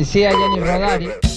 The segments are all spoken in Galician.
Decía Gianni Rodari.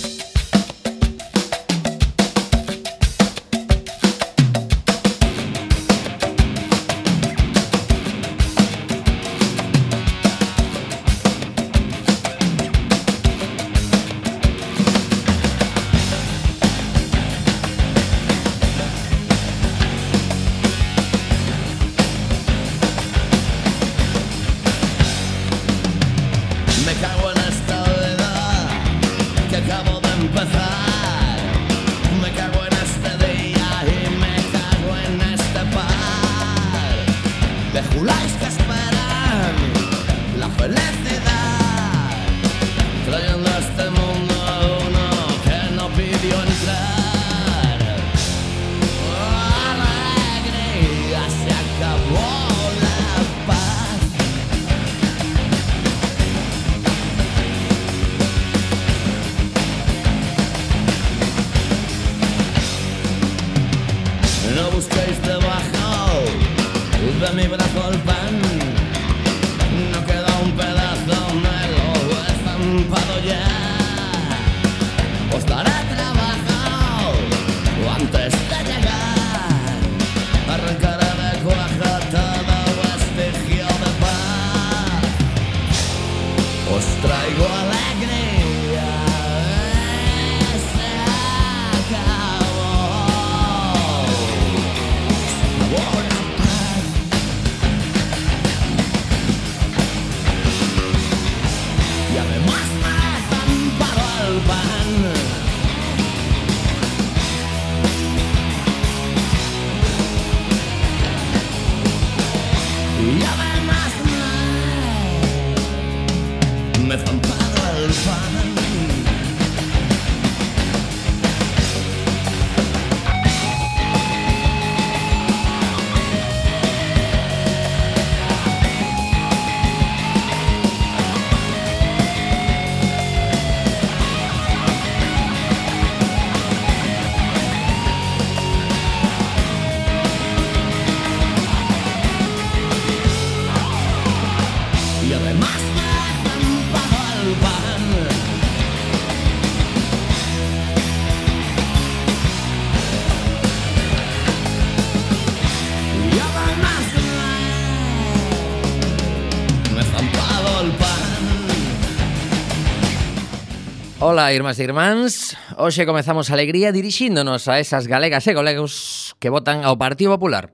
Ola, irmás e irmáns. Hoxe comezamos a alegría dirixíndonos a esas galegas e galegos que votan ao Partido Popular.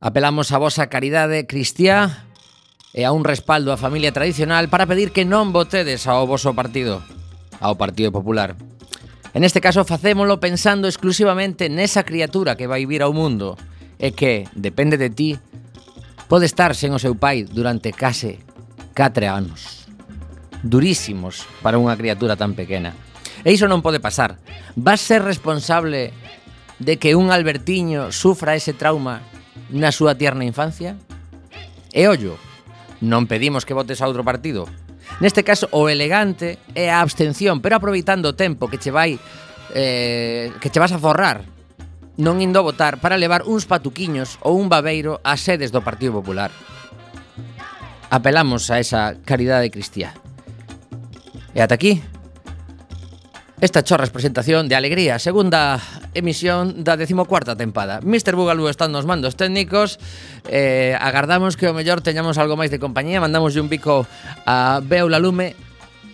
Apelamos a vosa caridade cristiá e a un respaldo á familia tradicional para pedir que non votedes ao voso partido, ao Partido Popular. En este caso facémolo pensando exclusivamente nesa criatura que vai vir ao mundo e que, depende de ti, pode estar sen o seu pai durante case 4 anos durísimos para unha criatura tan pequena. E iso non pode pasar. Vas ser responsable de que un albertiño sufra ese trauma na súa tierna infancia? E ollo, non pedimos que votes a outro partido. Neste caso, o elegante é a abstención, pero aproveitando o tempo que che vai eh, que che vas a forrar non indo a votar para levar uns patuquiños ou un babeiro ás sedes do Partido Popular. Apelamos a esa caridade cristiá. E ata aquí Esta chorras presentación de Alegría, segunda emisión da 14ª tempada. Mr. Bugalú están nos mandos técnicos, eh, agardamos que o mellor teñamos algo máis de compañía, mandamos un bico a Beula Lume,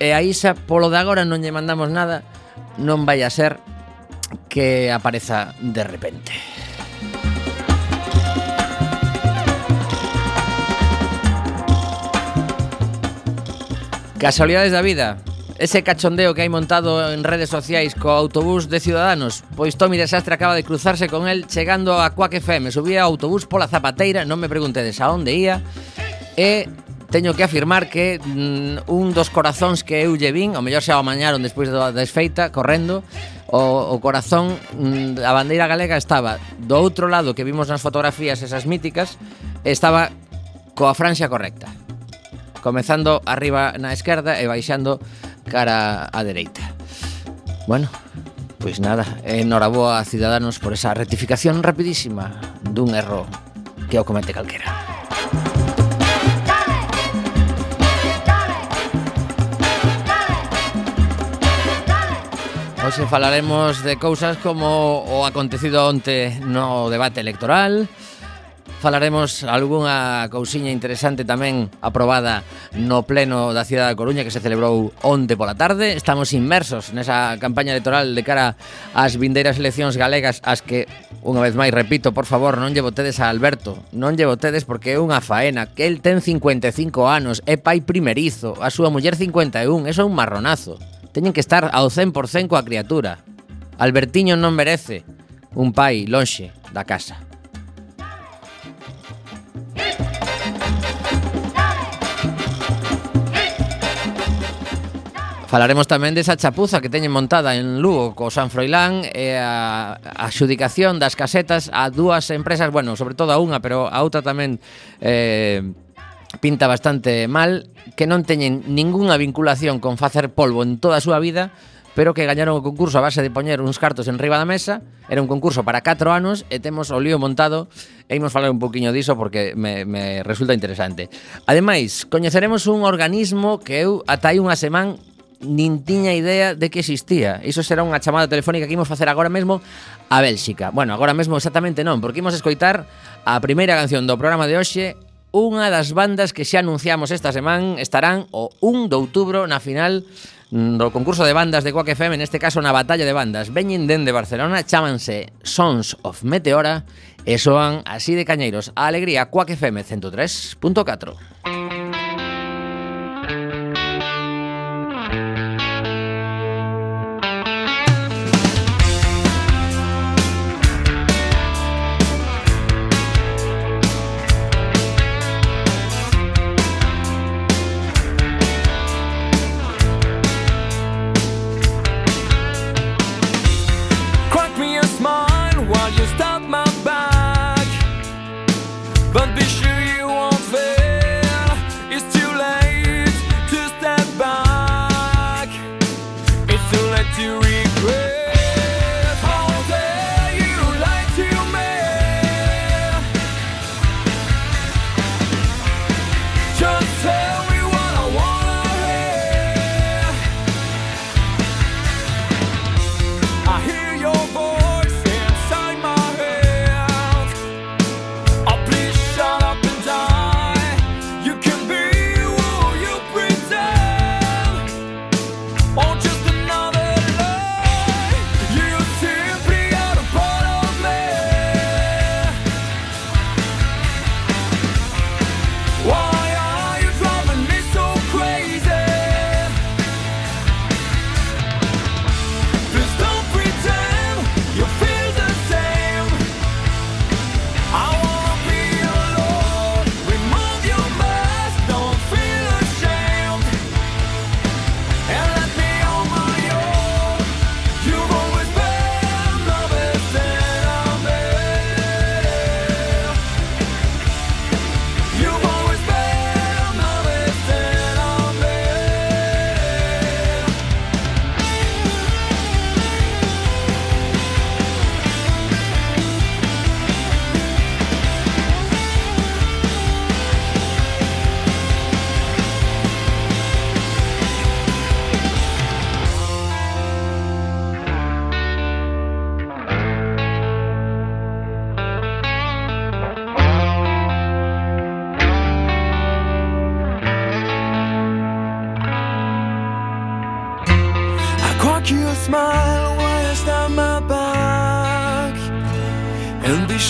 e a Isa polo de agora non lle mandamos nada, non vai a ser que apareza de repente. Casualidades da vida. Ese cachondeo que hai montado en redes sociais co autobús de Ciudadanos. Pois Tomi Desastre acaba de cruzarse con el chegando a Cuac FM Subía ao autobús pola Zapateira, non me preguntedes a onde ía E teño que afirmar que mm, un dos corazóns que eu lle vin, ao mellor xa o mañaron despois da desfeita, correndo, o, o corazón mm, a bandeira galega estaba do outro lado que vimos nas fotografías esas míticas, estaba coa franxa correcta comezando arriba na esquerda e baixando cara á dereita. Bueno, pois nada, enhoraboa a Ciudadanos por esa rectificación rapidísima dun erro que o comete calquera. Hoxe falaremos de cousas como o acontecido onte no debate electoral, falaremos algunha cousiña interesante tamén aprobada no pleno da cidade da Coruña que se celebrou onte pola tarde. Estamos inmersos nesa campaña electoral de cara ás vindeiras eleccións galegas as que unha vez máis repito, por favor, non lle votedes a Alberto, non lle votedes porque é unha faena, que el ten 55 anos, é pai primerizo, a súa muller 51, eso é un marronazo. Teñen que estar ao 100% coa criatura. Albertiño non merece un pai lonxe da casa. Falaremos tamén desa chapuza que teñen montada en Lugo co San Froilán e a adxudicación das casetas a dúas empresas, bueno, sobre todo a unha, pero a outra tamén eh, pinta bastante mal, que non teñen ningunha vinculación con facer polvo en toda a súa vida, pero que gañaron o concurso a base de poñer uns cartos en riba da mesa. Era un concurso para 4 anos e temos o lío montado e imos falar un poquinho diso porque me, me resulta interesante. Ademais, coñeceremos un organismo que eu ata hai unha semana nin tiña idea de que existía. Iso será unha chamada telefónica que imos facer agora mesmo a Bélxica. Bueno, agora mesmo exactamente non, porque imos escoitar a primeira canción do programa de hoxe, unha das bandas que xa anunciamos esta semana estarán o 1 de outubro na final mm, do concurso de bandas de Quack FM, neste caso na batalla de bandas. Veñen dende Barcelona, chámanse Sons of Meteora e soan así de cañeiros. A alegría, Quack FM 103.4.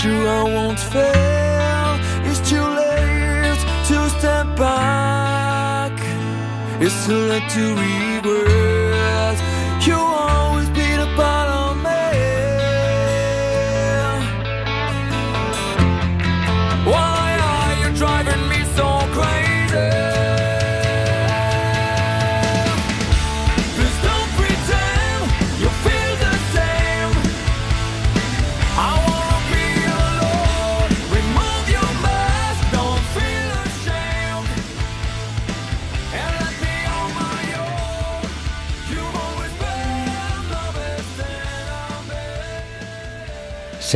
true I won't fail. It's too late to step back. It's too late to regress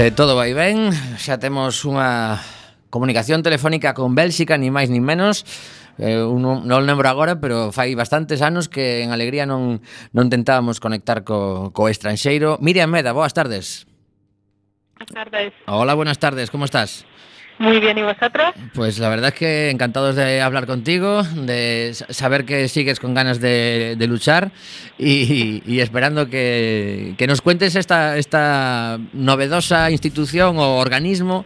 se todo vai ben, xa temos unha comunicación telefónica con Bélxica, ni máis ni menos. Eh, un, non lembro agora, pero fai bastantes anos que en Alegría non, non tentábamos conectar co, co estranxeiro. Miriam Meda, boas tardes. Boas tardes. Hola, buenas tardes, como estás? Muy bien, ¿y vosotros? Pues la verdad es que encantados de hablar contigo, de saber que sigues con ganas de, luchar y, y esperando que, que, nos cuentes esta, esta novedosa institución o organismo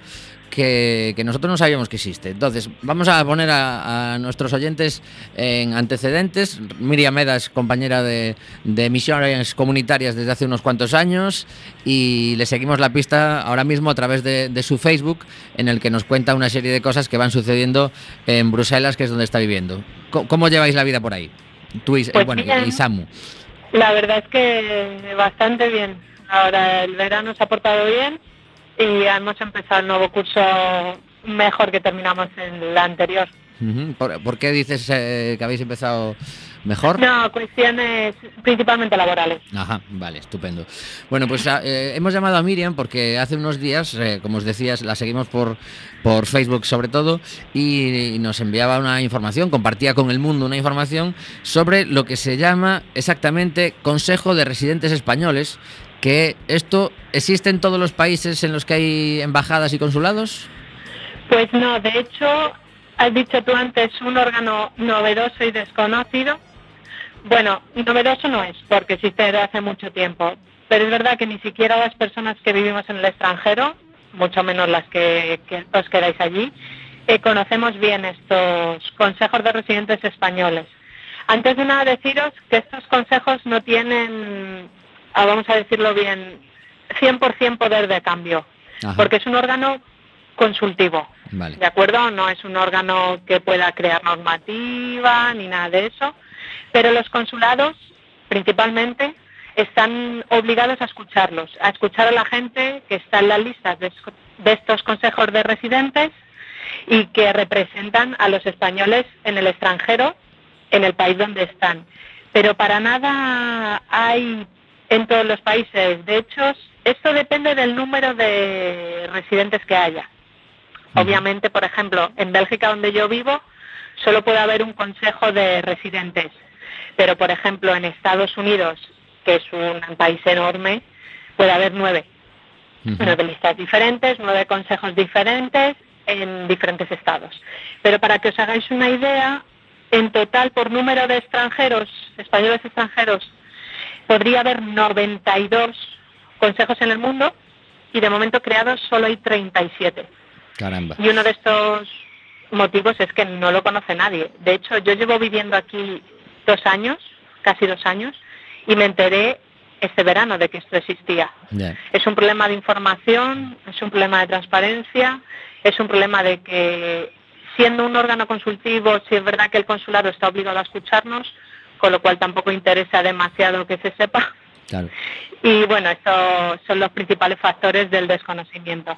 que, que, nosotros no sabíamos que existe. Entonces, vamos a poner a, a nuestros oyentes en antecedentes. Miriam Meda es compañera de, de, misiones comunitarias desde hace unos cuantos años y le seguimos la pista ahora mismo a través de, de, su Facebook, en el que nos cuenta una serie de cosas que van sucediendo en Bruselas, que es donde está viviendo. ¿Cómo, cómo lleváis la vida por ahí? Tú y, pues bueno, bien. y Samu. La verdad es que bastante bien. Ahora el verano se ha portado bien y hemos empezado el nuevo curso mejor que terminamos en el anterior. ¿Por, ¿Por, qué dices eh, que habéis empezado mejor? No, cuestiones principalmente laborales. Ajá, vale, estupendo. Bueno, pues eh, hemos llamado a Miriam porque hace unos días, eh, como os decías, la seguimos por, por Facebook sobre todo y, y nos enviaba una información, compartía con el mundo una información sobre lo que se llama exactamente Consejo de Residentes Españoles que esto existe en todos los países en los que hay embajadas y consulados? Pues no, de hecho, has dicho tú antes un órgano novedoso y desconocido. Bueno, novedoso no es, porque existe desde hace mucho tiempo, pero es verdad que ni siquiera las personas que vivimos en el extranjero, mucho menos las que, os quedáis allí, eh, conocemos bien estos consejos de residentes españoles. Antes de nada deciros que estos consejos no tienen vamos a decirlo bien, 100% poder de cambio, Ajá. porque es un órgano consultivo, vale. ¿de acuerdo? No es un órgano que pueda crear normativa ni nada de eso, pero los consulados, principalmente, están obligados a escucharlos, a escuchar a la gente que está en las listas de, de estos consejos de residentes y que representan a los españoles en el extranjero, en el país donde están. Pero para nada hay en todos los países. De hecho, esto depende del número de residentes que haya. Obviamente, por ejemplo, en Bélgica, donde yo vivo, solo puede haber un consejo de residentes. Pero, por ejemplo, en Estados Unidos, que es un país enorme, puede haber nueve. Uh -huh. Nueve listas diferentes, nueve consejos diferentes en diferentes estados. Pero para que os hagáis una idea, en total, por número de extranjeros, españoles extranjeros, podría haber 92 consejos en el mundo y de momento creados solo hay 37. Caramba. Y uno de estos motivos es que no lo conoce nadie. De hecho, yo llevo viviendo aquí dos años, casi dos años, y me enteré este verano de que esto existía. Yeah. Es un problema de información, es un problema de transparencia, es un problema de que siendo un órgano consultivo, si es verdad que el consulado está obligado a escucharnos, con lo cual tampoco interesa demasiado que se sepa. Claro. Y bueno, estos son los principales factores del desconocimiento.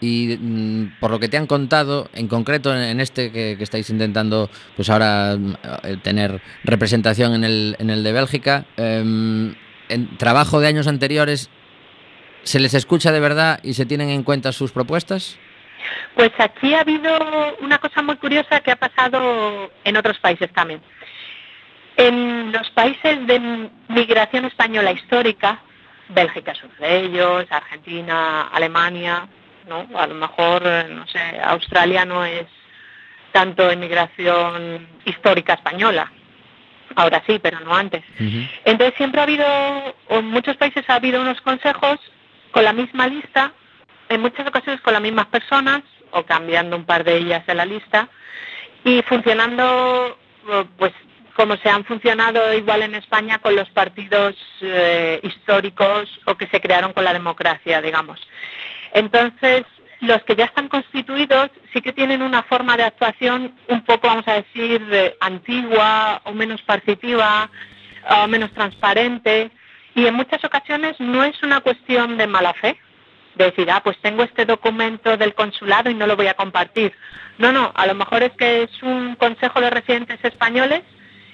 Y mm, por lo que te han contado, en concreto en este que, que estáis intentando, pues ahora eh, tener representación en el, en el de Bélgica, eh, en trabajo de años anteriores, ¿se les escucha de verdad y se tienen en cuenta sus propuestas? Pues aquí ha habido una cosa muy curiosa que ha pasado en otros países también. En los países de migración española histórica, Bélgica es uno de ellos, Argentina, Alemania, ¿no? A lo mejor, no sé, Australia no es tanto inmigración histórica española. Ahora sí, pero no antes. Uh -huh. Entonces siempre ha habido, o en muchos países ha habido unos consejos con la misma lista, en muchas ocasiones con las mismas personas, o cambiando un par de ellas de la lista, y funcionando, pues, como se han funcionado igual en España con los partidos eh, históricos o que se crearon con la democracia, digamos. Entonces, los que ya están constituidos sí que tienen una forma de actuación un poco, vamos a decir, eh, antigua o menos participativa o menos transparente y en muchas ocasiones no es una cuestión de mala fe, de decir, ah, pues tengo este documento del consulado y no lo voy a compartir. No, no, a lo mejor es que es un consejo de residentes españoles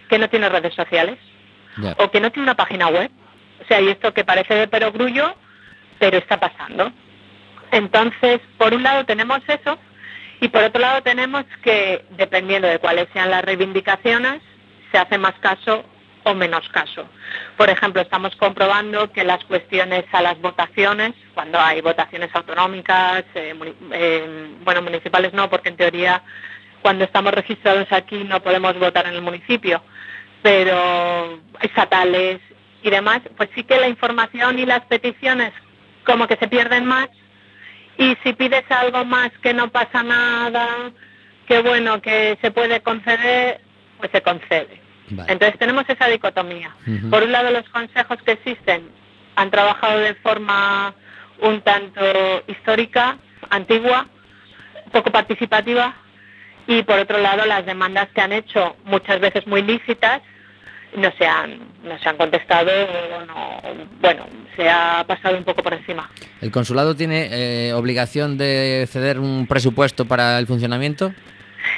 que no tiene redes sociales Yeah. o que no tiene una página web. O sea, y esto que parece de perogrullo, pero está pasando. Entonces, por un lado tenemos eso Y por otro lado tenemos que, dependiendo de cuáles sean las reivindicaciones, se hace más caso o menos caso. Por ejemplo, estamos comprobando que las cuestiones a las votaciones, cuando hay votaciones autonómicas, eh, eh, bueno, municipales no, porque en teoría cuando estamos registrados aquí no podemos votar en el municipio, pero estatales y demás, pues sí que la información y las peticiones como que se pierden más y si pides algo más que no pasa nada, que bueno, que se puede conceder, pues se concede. Vale. Entonces tenemos esa dicotomía. Por un lado, los consejos que existen han trabajado de forma un tanto histórica, antigua, poco participativa, y por otro lado, las demandas que han hecho, muchas veces muy lícitas, no se han, no se han contestado, o no, bueno, se ha pasado un poco por encima. ¿El consulado tiene eh, obligación de ceder un presupuesto para el funcionamiento?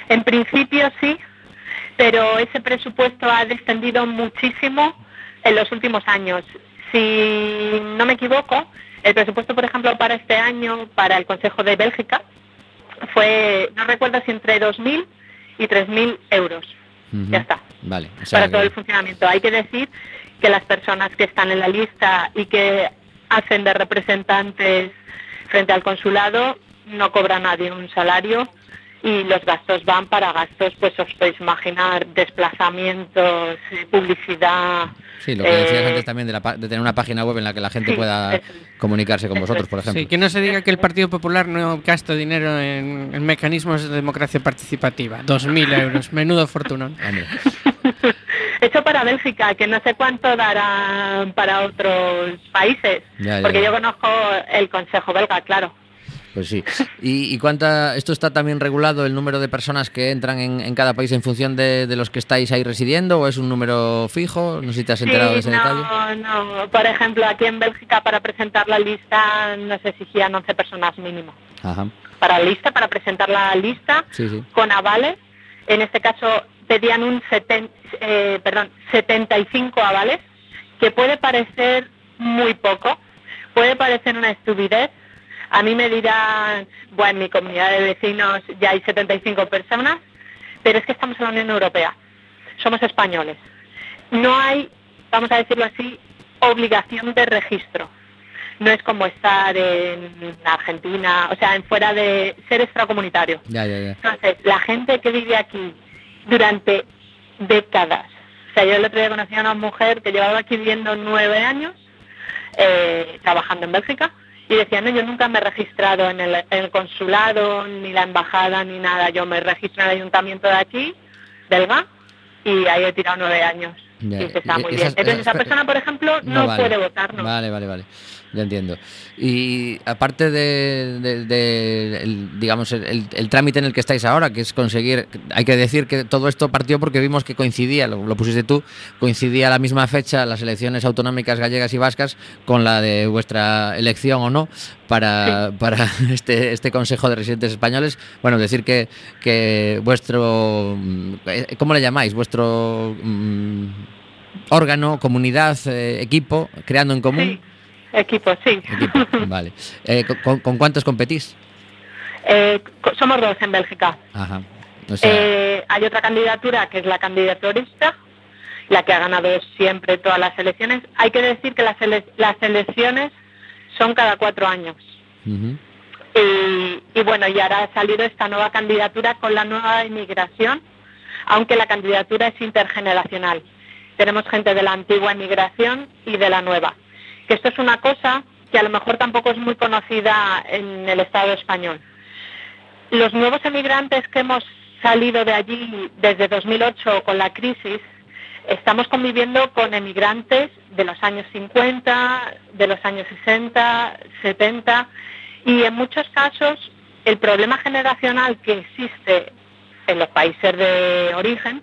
En principio sí, pero ese presupuesto ha descendido muchísimo en los últimos años. Si no me equivoco, el presupuesto, por ejemplo, para este año, para el Consejo de Bélgica, fue, no recuerdo si entre 2.000 y 3.000 euros. Ya está. Vale. o sea para todo el funcionamiento. Hay que decir que las personas que están en la lista y que hacen de representantes frente al consulado no cobra nadie un salario y los gastos van para gastos, pues os podéis imaginar, desplazamientos, eh, publicidad. Sí, lo que decías eh, antes también de, la pa- de tener una página web en la que la gente Sí, pueda eso comunicarse con Eso vosotros, por ejemplo. Sí, que no se diga que el Partido Popular no gasta dinero en, en mecanismos de democracia participativa. 2.000 euros, menudo fortunón. Hecho para Bélgica, que no sé cuánto dará para otros países, Ya, ya, porque ya. yo conozco el Consejo belga, claro. Pues sí. ¿Y, y cuánta, esto está también regulado el número de personas que entran en, en cada país en función de, de los que estáis ahí residiendo o es un número fijo? No sé si te has enterado de ese no, detalle. no. Por ejemplo, aquí en Bélgica para presentar la lista nos exigían 11 personas mínimo. Ajá. Para la lista, para presentar la lista Sí, sí. con avales, en este caso pedían un seten- eh, perdón, 75 avales, que puede parecer muy poco, puede parecer una estupidez. A mí me dirán, bueno, en mi comunidad de vecinos ya hay 75 personas, pero es que estamos en la Unión Europea, somos españoles. No hay, vamos a decirlo así, obligación de registro. No es como estar en Argentina, o sea, en fuera de ser extracomunitario. Ya, ya, ya. Entonces, la gente que vive aquí durante décadas, o sea, yo el otro día conocí a una mujer que llevaba aquí viviendo nueve años, eh, trabajando en Bélgica, y decía, no, yo nunca me he registrado en el, en el consulado, ni la embajada, ni nada, yo me registro en el ayuntamiento de aquí, belga, y ahí he tirado nueve años. Ya, Y se está muy bien. esas- Entonces, esa persona, por ejemplo, no, vale. puede votar, ¿no? Vale, vale, vale. Ya entiendo. Y aparte de, de- de el- digamos, el, el- trámite en el que estáis ahora, que es conseguir, hay que decir que todo esto partió porque vimos que coincidía, lo, lo pusiste tú, coincidía a la misma fecha las elecciones autonómicas gallegas y vascas con la de vuestra elección o no para, para este, este Consejo de Residentes Españoles. Bueno, decir que, que vuestro, eh, ¿cómo le llamáis? Vuestro... mm, órgano, comunidad, eh, equipo, creando en común. Sí, equipo, sí. Equipo, vale. Eh, ¿con, con cuántos competís? Eh, somos dos en Bélgica. Ajá. O sea, Eh, hay otra candidatura que es la candidaturista, la que ha ganado siempre todas las elecciones. Hay que decir que las, ele- las elecciones son cada cuatro años. Y, y bueno, y ahora ha salido esta nueva candidatura con la nueva inmigración, aunque la candidatura es intergeneracional. Tenemos gente de la antigua inmigración y de la nueva. Que esto es una cosa que a lo mejor tampoco es muy conocida en el Estado español. Los nuevos emigrantes que hemos salido de allí desde 2008 con la crisis, estamos conviviendo con emigrantes de los años 50, de los años 60, 70 y en muchos casos el problema generacional que existe en los países de origen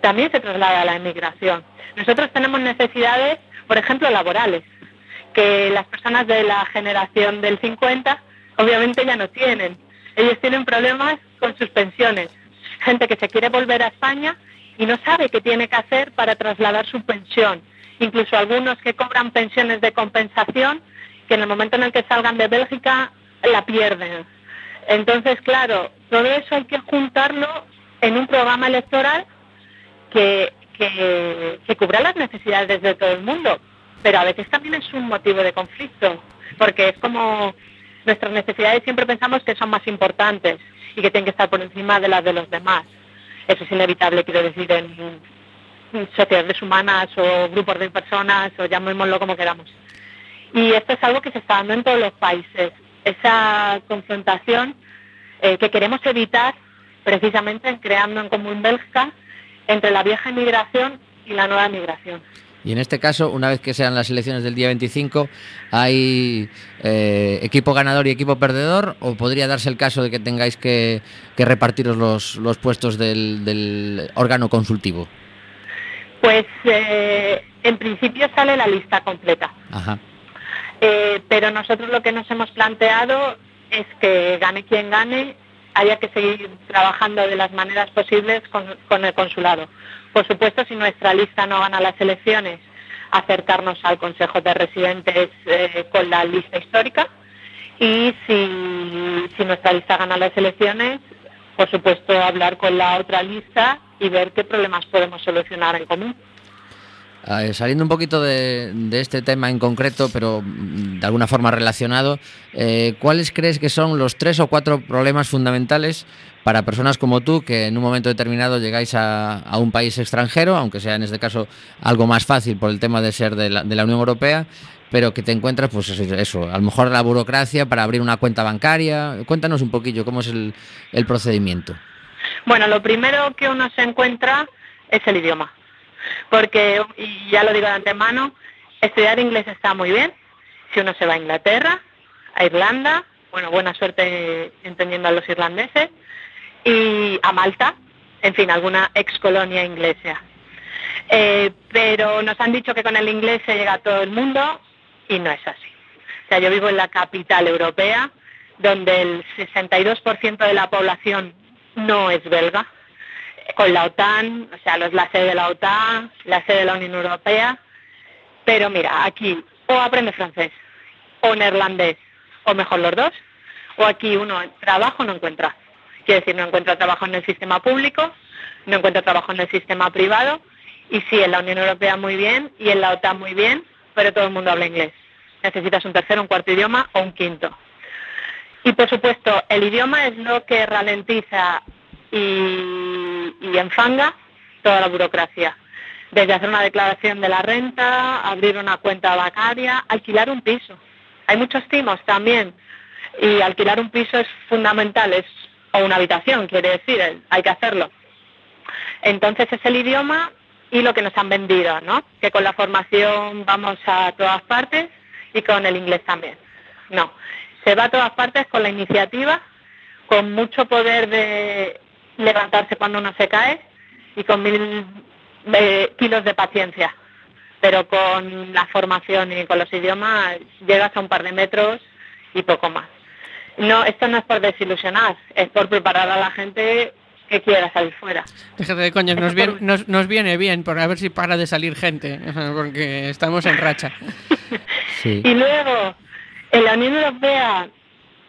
también se traslada a la emigración. Nosotros tenemos necesidades, por ejemplo, laborales, que las personas de la generación del 50 obviamente ya no tienen. Ellos tienen problemas con sus pensiones. Gente que se quiere volver a España y no sabe qué tiene que hacer para trasladar su pensión. Incluso algunos que cobran pensiones de compensación, que en el momento en el que salgan de Bélgica la pierden. Entonces, claro, todo eso hay que juntarlo en un programa electoral que, cubra las necesidades de todo el mundo. Pero a veces también es un motivo de conflicto, porque es como nuestras necesidades siempre pensamos que son más importantes y que tienen que estar por encima de las de los demás. Eso es inevitable, quiero decir, en sociedades humanas o grupos de personas o llamémoslo como queramos. Y esto es algo que se está dando en todos los países. Esa confrontación eh, que queremos evitar precisamente creando en Común Bélgica entre la vieja inmigración y la nueva migración. Y en este caso, una vez que sean las elecciones del día 25, ¿hay eh, equipo ganador y equipo perdedor? ¿O podría darse el caso de que tengáis que, que repartiros los, los puestos del, del órgano consultivo? Pues eh, en principio sale la lista completa. Ajá. Eh, pero nosotros lo que nos hemos planteado es que gane quien gane, haya que seguir trabajando de las maneras posibles con, con el consulado. Por supuesto, si nuestra lista no gana las elecciones, acercarnos al Consejo de Residentes eh, con la lista histórica y si, si nuestra lista gana las elecciones, por supuesto, hablar con la otra lista y ver qué problemas podemos solucionar en común. Saliendo un poquito de, este tema en concreto, pero mm, de alguna forma relacionado, eh, ¿cuáles crees que son los tres o cuatro problemas fundamentales para personas como tú que en un momento determinado llegáis a, un país extranjero, aunque sea en este caso algo más fácil por el tema de ser de la, Unión Europea, pero que te encuentras, pues eso, a lo mejor la burocracia para abrir una cuenta bancaria? Cuéntanos un poquillo cómo es el procedimiento. Bueno, lo primero que uno se encuentra es el idioma porque, y ya lo digo de antemano, estudiar inglés está muy bien. Si uno se va a Inglaterra, a Irlanda, bueno, buena suerte entendiendo a los irlandeses, y a Malta, en fin, alguna ex colonia inglesa. Eh, pero nos han dicho que con el inglés se llega a todo el mundo y no es así. O sea, yo vivo en la capital europea, donde el 62% de la población no es belga, con la OTAN, o sea, es la sede de la OTAN, la sede de la Unión Europea, pero mira, aquí o aprende francés o neerlandés, o mejor los dos, o aquí uno trabajo no encuentra. Quiere decir, no encuentra trabajo en el sistema público, no encuentra trabajo en el sistema privado, y sí, en la Unión Europea muy bien, y en la OTAN muy bien, pero todo el mundo habla inglés. Necesitas un tercero, un cuarto idioma o un quinto. Y por supuesto, el idioma es lo que ralentiza y, y enfanga toda la burocracia. Desde hacer una declaración de la renta, abrir una cuenta bancaria, alquilar un piso. Hay muchos timos también y alquilar un piso es fundamental, es o una habitación, quiere decir, hay que hacerlo. Entonces es el idioma y lo que nos han vendido, ¿no? Que con la formación vamos a todas partes y con el inglés también. No, se va a todas partes con la iniciativa, con mucho poder de levantarse cuando uno se cae y con mil eh, kilos de paciencia. Pero con la formación y con los idiomas llegas a un par de metros y poco más. No, esto no es por desilusionar, es por preparar a la gente que quiera salir fuera. Déjate de coño, nos viene, nos, nos viene bien, por a ver si para de salir gente, porque estamos en racha. Sí. Y luego, en la Unión Europea,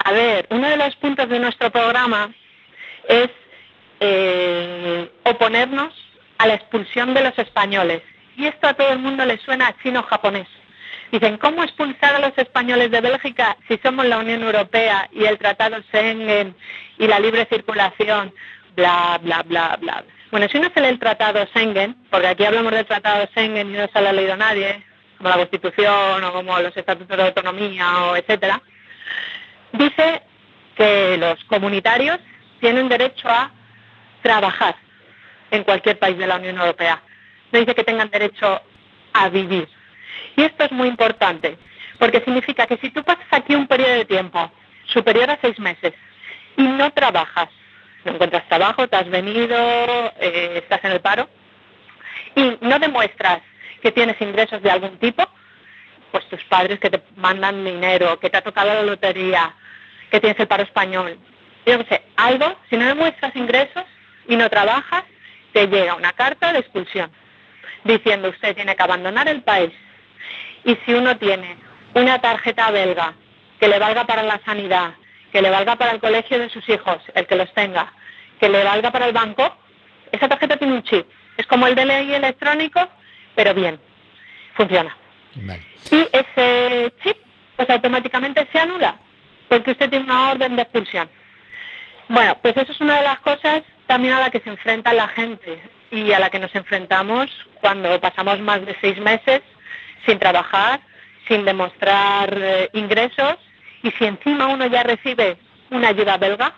a ver, uno de los puntos de nuestro programa es eh, oponernos a la expulsión de los españoles. Y esto a todo el mundo le suena a chino-japonés. Dicen, ¿cómo expulsar a los españoles de Bélgica si somos la Unión Europea y el Tratado Schengen y la libre circulación? Bla, bla, bla, bla. Bueno, si uno se lee el Tratado Schengen, porque aquí hablamos del Tratado Schengen y no se lo ha leído nadie, como la Constitución o como los Estatutos de Autonomía o etcétera, dice que los comunitarios tienen derecho a trabajar en cualquier país de la Unión Europea. No dice que tengan derecho a vivir. Y esto es muy importante, porque significa que si tú pasas aquí un periodo de tiempo superior a seis meses y no trabajas, no encuentras trabajo, te has venido, eh, estás en el paro, y no demuestras que tienes ingresos de algún tipo, pues tus padres que te mandan dinero, que te ha tocado la lotería, que tienes el paro español, yo no sé, algo, si no demuestras ingresos, y no trabajas, te llega una carta de expulsión diciendo usted tiene que abandonar el país. Y si uno tiene una tarjeta belga que le valga para la sanidad, que le valga para el colegio de sus hijos, el que los tenga, que le valga para el banco, esa tarjeta tiene un chip. Es como el DNI electrónico, pero bien, funciona. Vale. Y ese chip, pues automáticamente se anula, porque usted tiene una orden de expulsión. Bueno, pues eso es una de las cosas también a la que se enfrenta la gente y a la que nos enfrentamos cuando pasamos más de seis meses sin trabajar, sin demostrar eh, ingresos y si encima uno ya recibe una ayuda belga,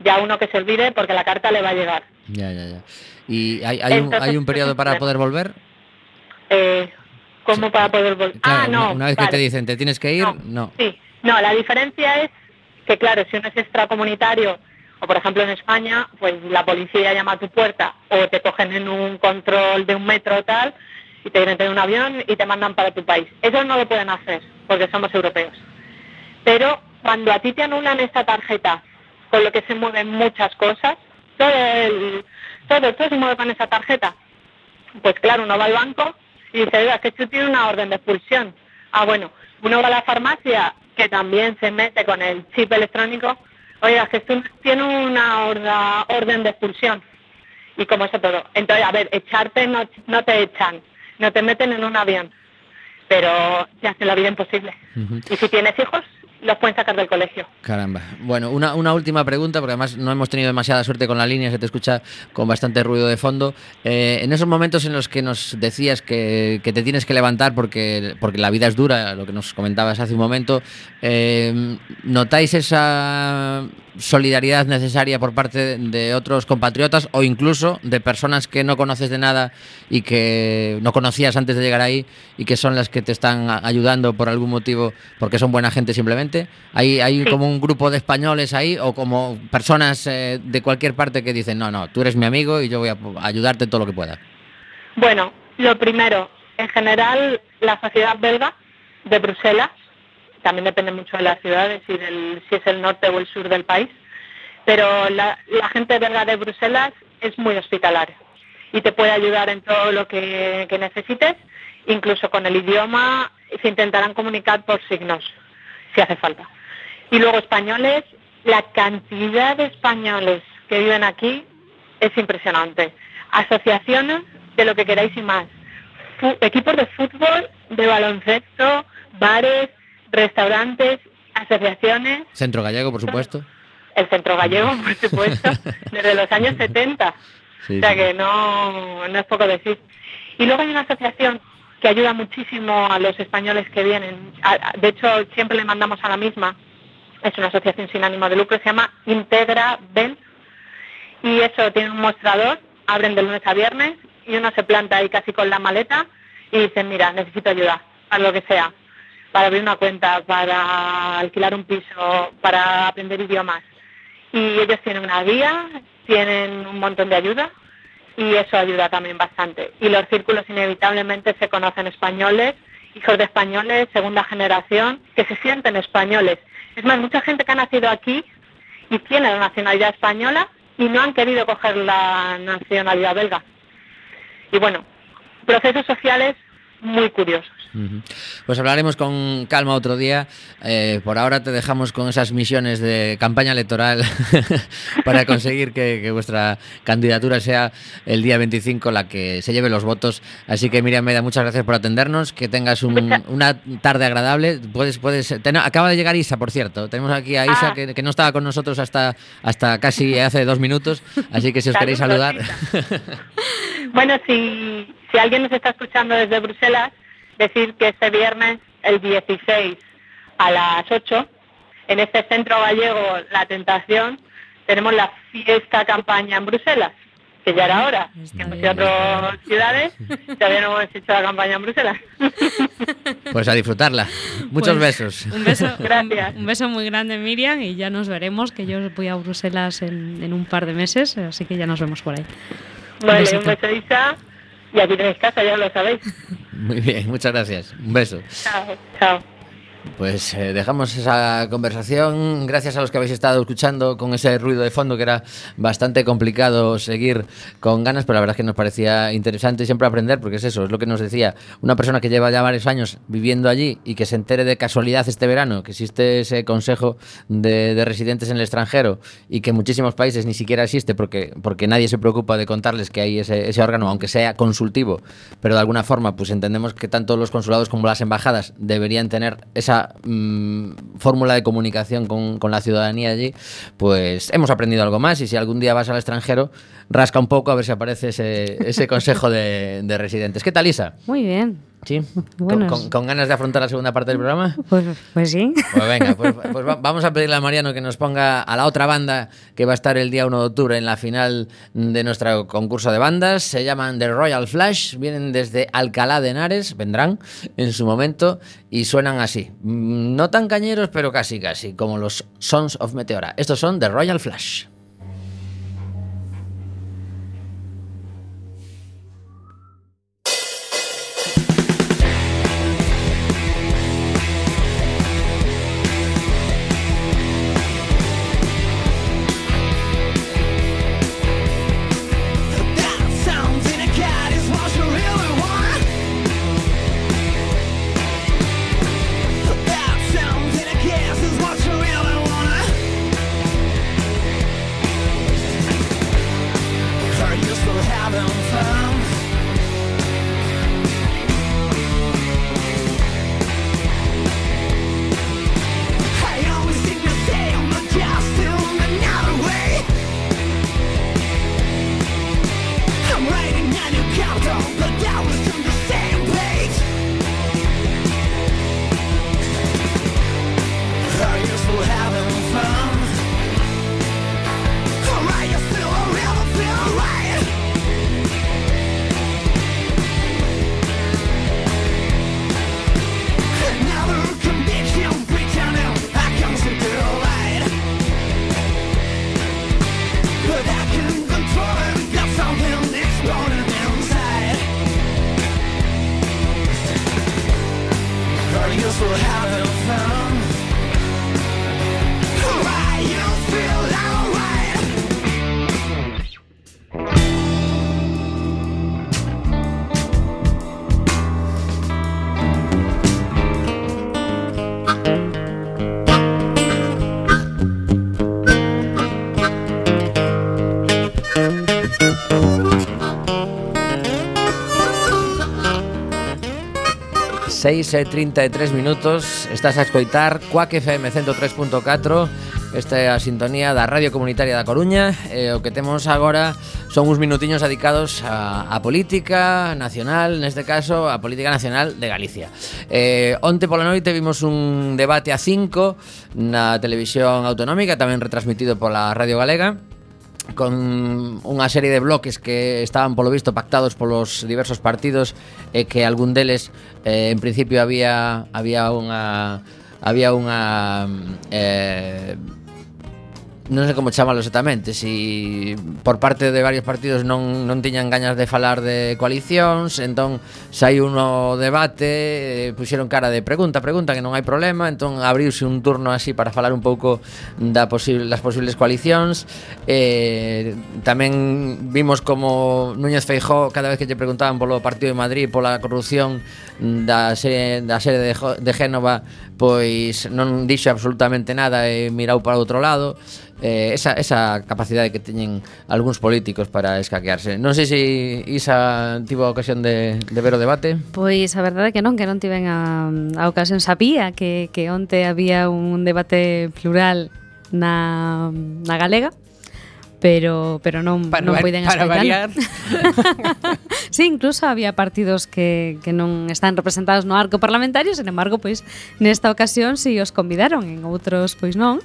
ya uno que se olvide porque la carta le va a llegar. Ya, ya, ya. ¿Y hay, hay, un, hay un periodo para poder volver? Eh, ¿Cómo para poder volver? Claro, ah, no. una- vez que te dicen te tienes que ir, No, no. Sí, no, la diferencia es que, claro, si uno es extracomunitario, o por ejemplo en España, pues la policía llama a tu puerta o te cogen en un control de un metro o tal y te vienen en un avión y te mandan para tu país. Eso no lo pueden hacer porque somos europeos. Pero cuando a ti te anulan esta tarjeta, con lo que se mueven muchas cosas, todo, el, todo, todo se mueve con esa tarjeta. Pues claro, uno va al banco y dice, oiga, que tú tienes una orden de expulsión. Ah, bueno, uno va a la farmacia, que también se mete con el chip electrónico, oiga, que tú tienes una orda- orden de expulsión. Y como eso todo. Entonces, a ver, echarte no, no te echan, no te meten en un avión, pero te hacen la vida imposible. Y si tienes hijos, los pueden sacar del colegio. Caramba. Bueno, una, una última pregunta, porque además no hemos tenido demasiada suerte con la línea, se te escucha con bastante ruido de fondo. Eh, en esos momentos en los que nos decías que, que te tienes que levantar porque, porque la vida es dura, lo que nos comentabas hace un momento, eh, ¿notáis esa solidaridad necesaria por parte de, otros compatriotas o incluso de personas que no conoces de nada y que no conocías antes de llegar ahí y que son las que te están ayudando por algún motivo porque son buena gente simplemente? ¿Hay, hay Sí. como un grupo de españoles ahí o como personas eh, de cualquier parte que dicen, no, no, tú eres mi amigo y yo voy a ayudarte en todo lo que pueda? Bueno, lo primero, en general, la sociedad belga de Bruselas, también depende mucho de las ciudades y del, si es el norte o el sur del país, pero la, la gente belga de Bruselas es muy hospitalaria y te puede ayudar en todo lo que, necesites, incluso con el idioma se intentarán comunicar por signos, si hace falta. Y luego españoles, la cantidad de españoles que viven aquí es impresionante. Asociaciones de lo que queráis y más. Equipos de fútbol, de baloncesto, bares, restaurantes, asociaciones, Centro Gallego, por supuesto. el Centro Gallego, por supuesto, desde los años 70. Sí, o sea que no, no es poco decir. Y luego hay una asociación que ayuda muchísimo a los españoles que vienen. A- a- De hecho, siempre le mandamos a la misma. Es una asociación sin ánimo de lucro, se llama Integra Ben. Y eso tiene un mostrador, abren de lunes a viernes y uno se planta ahí casi con la maleta y dicen, mira, necesito ayuda, para lo que sea, para abrir una cuenta, para alquilar un piso, para aprender idiomas. Y ellos tienen una guía, tienen un montón de ayuda y eso ayuda también bastante. Y los círculos inevitablemente se conocen españoles, hijos de españoles, segunda generación, que se sienten españoles. Es más, mucha gente que ha nacido aquí y tiene la nacionalidad española y no han querido coger la nacionalidad belga. Y bueno, procesos sociales muy curiosos. Pues hablaremos con calma otro día. Eh, por ahora te dejamos con esas misiones de campaña electoral para conseguir que, que vuestra candidatura sea el día 25 la que se lleve los votos. Así que Miriam Meda, muchas gracias por atendernos. Que tengas un- una tarde agradable. Puedes, puedes. ten- acaba de llegar Isa, por cierto. Tenemos aquí a Isa Ah. que, que no estaba con nosotros hasta, hasta casi hace dos minutos. Así que si os queréis saludar. Bueno, si, si alguien nos está escuchando desde Bruselas, decir que este viernes, el 16 a las 8, en este centro gallego La Tentación, tenemos la fiesta campaña en Bruselas, que ya era hora. Que hemos ido a otras ciudades, todavía no hemos hecho la campaña en Bruselas. Pues a disfrutarla. Muchos Pues, besos. Un beso, Gracias. Un, un beso muy grande, Miriam, y ya nos veremos, que yo voy a Bruselas en, en un par de meses, así que ya nos vemos por ahí. Vale, besito. un beso, Isa. Y aquí tenéis casa, ya lo sabéis. Muy bien, muchas gracias. Un beso. Chao, chao. Pues eh, dejamos esa conversación. Gracias a los que habéis estado escuchando con ese ruido de fondo que era bastante complicado seguir con ganas, pero la verdad es que nos parecía interesante siempre aprender, porque es eso, es lo que nos decía una persona que lleva ya varios años viviendo allí y que se entere de casualidad este verano que existe ese consejo de, de residentes en el extranjero y que en muchísimos países ni siquiera existe porque, porque nadie se preocupa de contarles que hay ese, ese órgano, aunque sea consultivo, pero de alguna forma pues entendemos que tanto los consulados como las embajadas deberían tener esa mm, fórmula de comunicación con, con la ciudadanía allí, pues hemos aprendido algo más y si algún día vas al extranjero, rasca un poco a ver si aparece ese, ese consejo de, de residentes. ¿Qué tal, Isa? Muy bien. ¿Sí? Bueno. ¿Con, con- con ganas de afrontar la segunda parte del programa? Pues, pues sí. Pues venga, pues, pues va- vamos a pedirle a Mariano que nos ponga a la otra banda que va a estar el día 1 de octubre en la final de nuestro concurso de bandas. Se llaman The Royal Flash, vienen desde Alcalá de Henares, vendrán en su momento y suenan así. Mm, No tan cañeros, pero casi casi, como los Sons of Meteora. Estos son The Royal Flash. 6:33 minutos. Estás a escoitar Cuac FM 103.4 Esta é a sintonía da Radio Comunitaria da Coruña. E o que temos agora son uns minutiños dedicados a, a política nacional Neste caso, a política nacional de Galicia. Eh, Onte pola noite vimos un debate a 5 Na televisión autonómica Tamén retransmitido pola Radio Galega con unha serie de bloques que estaban polo visto pactados polos diversos partidos e que algún deles eh, en principio había había unha había unha eh, non sei como chamalo exactamente, si por parte de varios partidos non, non tiñan gañas de falar de coalicións, entón sai uno debate, eh, puxeron cara de pregunta, pregunta que non hai problema, entón abriuse un turno así para falar un pouco da posible, das posibles coalicións. Eh, tamén vimos como Núñez Feijó cada vez que lle preguntaban polo partido de Madrid, pola corrupción da serie, da serie de, de Génova, pois non dixo absolutamente nada e mirou para outro lado. Eh, esa, esa capacidade que teñen algúns políticos para escaquearse. Non sei se Isa tivo a ocasión de, de ver o debate. Pois a verdade é que non, que non tiven a, a ocasión. Sabía que, que onte había un debate plural na, na galega pero pero non para, non poiden para variar. sí, incluso había partidos que, que non están representados no arco parlamentario, sen embargo, pois nesta ocasión si os convidaron, en outros pois non.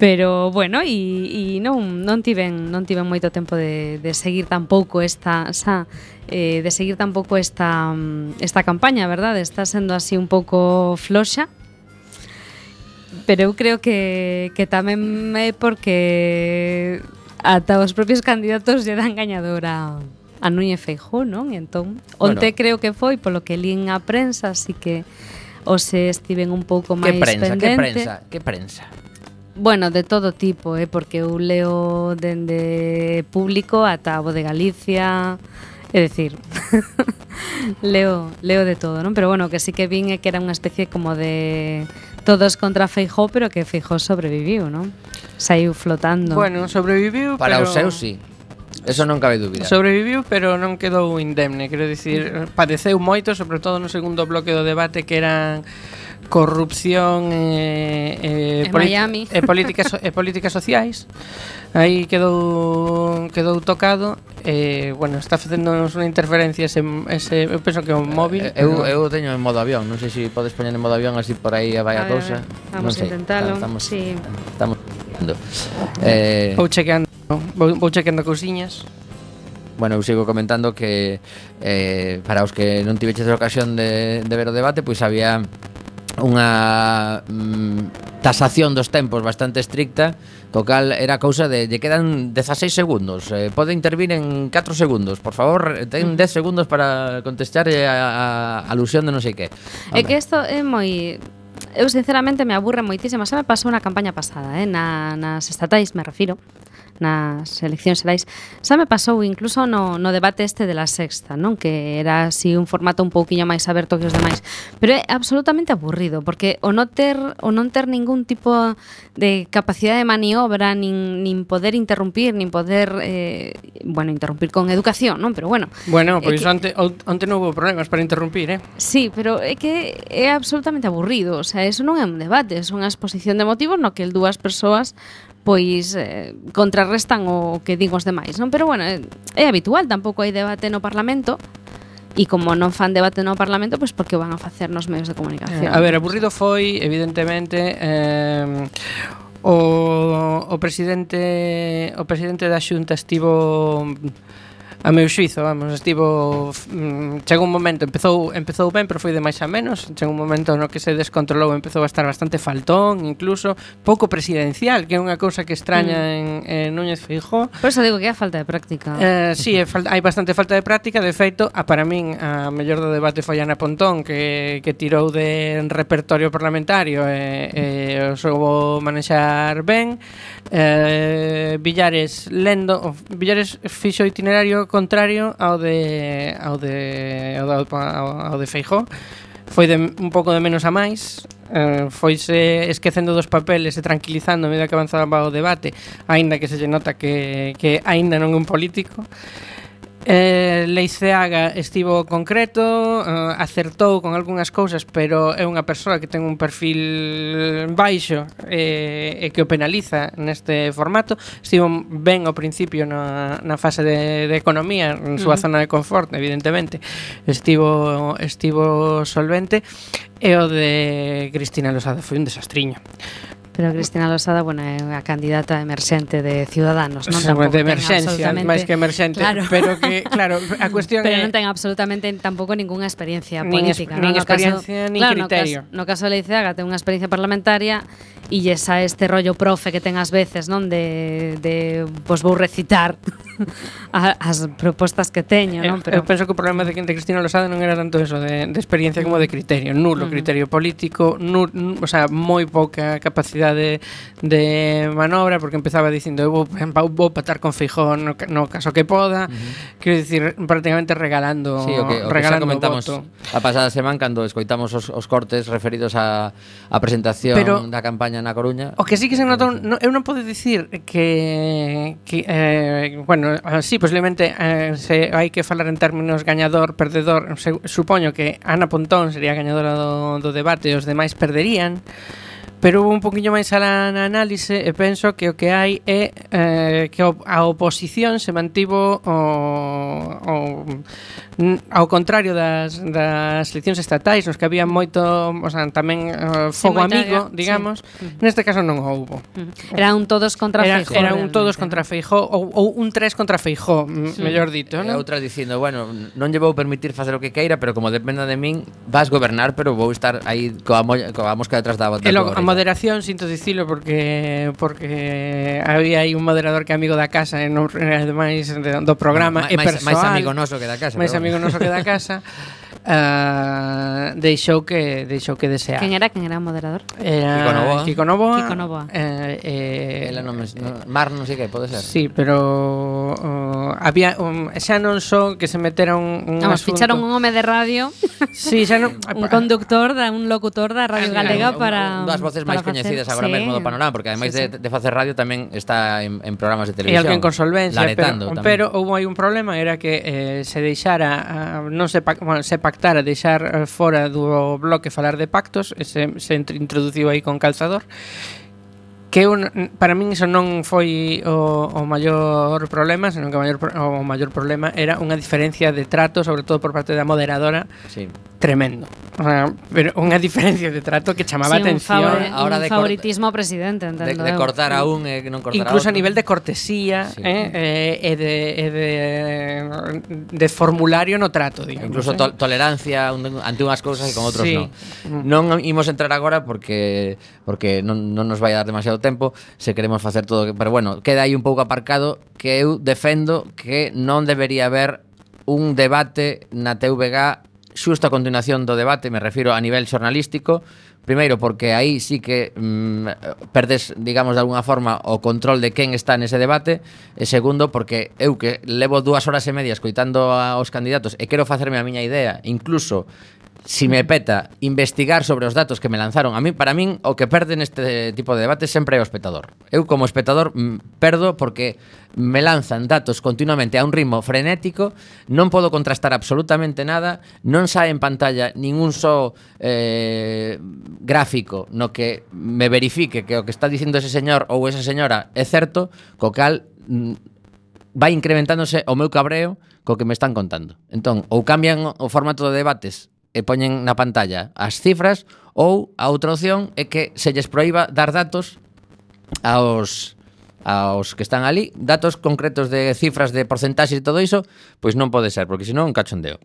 Pero bueno, e, e non non tiven non tiven moito tempo de, de seguir tampouco esta xa eh, de seguir tampouco esta esta campaña, verdade? Está sendo así un pouco floxa, pero eu creo que, que tamén é porque ata os propios candidatos lle dan gañadora a Núñez Feijó, non? Entón, onte bueno. creo que foi, polo que lín a prensa, así que se estiven un pouco máis prensa, pendente. Que prensa? Que prensa? Bueno, de todo tipo, eh, porque eu leo dende público ata o de Galicia, É dicir, leo, leo de todo, non? Pero bueno, que sí que vin é que era unha especie como de todos contra Feijó, pero que Feijó sobreviviu, non? Saiu flotando. Bueno, sobreviviu, Para pero... os seus, sí. Eso non cabe dúbida. Sobreviviu, pero non quedou indemne, quero dicir, padeceu moito, sobre todo no segundo bloque do debate que eran corrupción e, e, e, Miami. e políticas e eh, políticas sociais. Aí quedou quedou tocado e bueno, está facéndonos unha interferencia ese, ese eu penso que é un móvil. Eu pero... eu teño en modo avión, non sei se si podes poñer en modo avión así por aí a vai a cousa. Vamos non sei, intentalo. Estamos sí. estamos eh vou checando, vou, vou checando cousiñas bueno, eu sigo comentando que eh, para os que non tiveches a ocasión de, de ver o debate, pois había unha mm, tasación dos tempos bastante estricta, co cal era cousa de lle quedan 16 segundos, eh, pode intervir en 4 segundos, por favor, ten mm. 10 segundos para contestar a, a alusión de non sei que. Hombre. É que isto é moi eu sinceramente me aburre moitísimo, xa me pasou na campaña pasada, eh, na, nas estatais me refiro nas eleccións xerais. Xa me pasou incluso no, no debate este de la sexta, non? Que era así un formato un pouquiño máis aberto que os demais. Pero é absolutamente aburrido, porque o non ter, o non ter ningún tipo de capacidade de maniobra, nin, nin poder interrumpir, nin poder, eh, bueno, interrumpir con educación, non? Pero bueno. Bueno, pois pues ante, ante non houve problemas para interrumpir, eh? Sí, pero é que é absolutamente aburrido. O sea, eso non é un debate, é unha exposición de motivos no que el dúas persoas pois eh, contrarrestan o que digo os demais, non? Pero bueno, é habitual, tampouco hai debate no Parlamento, E como non fan debate no Parlamento, pois porque o van a facer nos medios de comunicación. Eh, a ver, aburrido foi, evidentemente, eh, o, o presidente o presidente da Xunta estivo a meu xuizo, vamos, estivo mm, chegou un momento, empezou empezou ben, pero foi de máis a menos, chegou un momento no que se descontrolou, empezou a estar bastante faltón, incluso pouco presidencial, que é unha cousa que extraña mm. en, en Núñez Feijó. Por eso digo que hai falta de práctica. Eh, sí, é fal hai bastante falta de práctica, de feito, a para min a mellor do debate foi Ana Pontón, que que tirou de repertorio parlamentario e, e o soubo manexar ben. Eh, Villares lendo Villares fixo itinerario contrario ao de ao de ao, de, ao de Feijó foi de, un pouco de menos a máis. Eh, foise esquecendo dos papeles e tranquilizando a medida que avanzaba o debate aínda que se lle nota que, que aínda non é un político. Eh, Leiceaga estivo concreto, eh, acertou con algunhas cousas, pero é unha persoa que ten un perfil baixo eh, e que o penaliza neste formato. Estivo ben ao principio na, na fase de, de economía, na súa uh -huh. zona de confort, evidentemente. Estivo, estivo solvente e o de Cristina Losada foi un desastriño. Pero Cristina Losada, bueno, é a candidata emerxente de Ciudadanos, non? Tampouco de emerxencia, máis que emerxente, claro. pero que, claro, a cuestión Pero é... non ten absolutamente tampouco ningunha experiencia nin política, nin, no? experiencia, caso, nin claro, criterio. No caso, no caso de Leiceaga ten unha experiencia parlamentaria e esa este rollo profe que ten ás veces, non? De, de pues vou recitar as propostas que teño, non? Pero... Eu penso que o problema de, de Cristina Losada non era tanto eso, de, de experiencia como de criterio, nulo mm. criterio político, nul, o sea, moi pouca capacidade de, de manobra, porque empezaba dicindo eu vou, vou patar con Feijón no, no caso que poda, uh -huh. quero dicir, prácticamente regalando sí, o que, o regalando que comentamos voto. a pasada semana cando escoitamos os, os cortes referidos a, a presentación Pero, da campaña na Coruña. O que sí que se eh, notou, eh, no, eu non podo dicir que, que eh, bueno, Bueno, ah, sí, posiblemente eh, se hai que falar en términos gañador, perdedor. Se, Supoño que Ana Pontón sería gañadora do, do debate Os demais perderían. Pero un poquinho máis alá na análise e penso que o que hai é eh, que a oposición se mantivo o, o ao contrario das, das eleccións estatais nos que había moito o sea, tamén uh, fogo sí, amigo, digamos sí. neste caso non houbo. Era un todos contra era, Feijó era un todos contra Feijó ou, ou un tres contra Feijó sí. mellor dito ¿no? e outra dicindo, bueno, non lle vou permitir facer o que queira pero como dependa de min vas gobernar pero vou estar aí coa, molla, coa mosca detrás da bota e logo, a moderación, sinto dicilo porque porque había aí un moderador que é amigo da casa e non ademais do programa e máis, persoal. máis amigo noso que da casa máis amigo noso que da casa uh, deixou que deixou que desear. Quen era? Quen era o moderador? Era Kiko Novoa. Kiko Novoa. Kiko Novoa. Eh, eh, Ela non, no, Mar non sei que, pode ser. Sí, pero uh, había um, xa non son que se metera un, un Vamos, asunto. ficharon un home de radio. sí, xa non un conductor, da, un locutor da Radio Galega un, para un, das voces máis coñecidas agora sí. mesmo do panorama, porque ademais sí, sí. de, de facer radio tamén está en, en programas de televisión. E alguén con solvencia, pero, tamén. pero houve aí un problema, era que eh, se deixara, ah, non se, pa, bueno, se pactar a deixar eh, fora do bloque falar de pactos, e se, se introduciu aí con calzador, que un, para min iso non foi o, o maior problema, senón que o maior, o maior problema era unha diferencia de trato, sobre todo por parte da moderadora, sí tremendo. O sea, pero unha diferencia de trato que chamaba sí, atención. Un, ahora un de favoritismo ao presidente, entendo. De, de cortar a un e eh, que non cortar Incluso a, outro. a nivel de cortesía sí. eh, eh, e de, e de, de formulario no trato, digamos. Incluso eh. to tolerancia ante unhas cousas e con outros sí. non. Mm. Non imos entrar agora porque porque non, non nos vai dar demasiado tempo se queremos facer todo. Pero bueno, queda aí un pouco aparcado que eu defendo que non debería haber un debate na TVG xusto a continuación do debate, me refiro a nivel xornalístico, primeiro porque aí sí que mm, perdes, digamos, de alguna forma o control de quen está nese debate, e segundo porque eu que levo dúas horas e media escoitando aos candidatos e quero facerme a miña idea, incluso si me peta investigar sobre os datos que me lanzaron a mí, para min o que perde neste tipo de debate sempre é o espectador. Eu como espectador perdo porque me lanzan datos continuamente a un ritmo frenético, non podo contrastar absolutamente nada, non sae en pantalla ningún só eh, gráfico no que me verifique que o que está dicindo ese señor ou esa señora é certo, co cal vai incrementándose o meu cabreo co que me están contando. Entón, ou cambian o formato de debates e poñen na pantalla as cifras ou a outra opción é que se lles proíba dar datos aos aos que están ali, datos concretos de cifras de porcentaxes e todo iso, pois non pode ser, porque senón un cachondeo.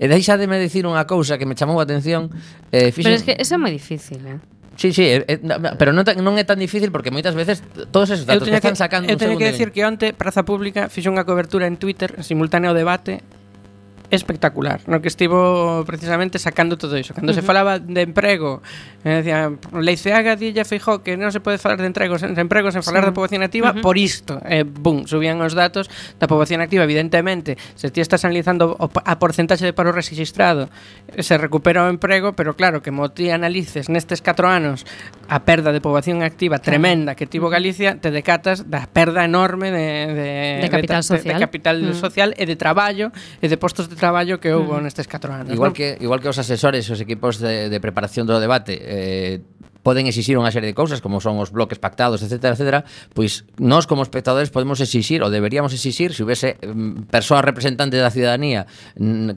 E deixademe dicir unha cousa que me chamou a atención. Eh, fixen... Pero é es que eso é moi difícil, eh? Sí, sí, eh, eh, pero non, tan, non é tan difícil porque moitas veces todos esos datos que están sacando... Eu teño que decir que onte Praza Pública fixo unha cobertura en Twitter en simultáneo ao debate espectacular, no que estivo precisamente sacando todo iso. Cando uh -huh. se falaba de emprego, eh, decía, Leiceaga dilla Feijó que non se pode falar de empregos, de empregos sen falar sí. da poboación activa uh -huh. por isto. Eh, boom, subían os datos da poboación activa, evidentemente, se ti estás analizando o, a porcentaxe de paro registrado, se recupera o emprego, pero claro, que mo ti analices nestes 4 anos a perda de poboación activa tremenda que tivo Galicia, te decatas da perda enorme de, de, de capital de, social, de, de capital uh -huh. social e de traballo e de postos de traballo que houve mm. nestes 4 anos. Igual, non? que, igual que os asesores, os equipos de, de preparación do debate, eh, poden exixir unha serie de cousas como son os bloques pactados, etc, etc, pois nós como espectadores podemos exixir ou deberíamos exixir se houvese mm, persoas representantes da ciudadanía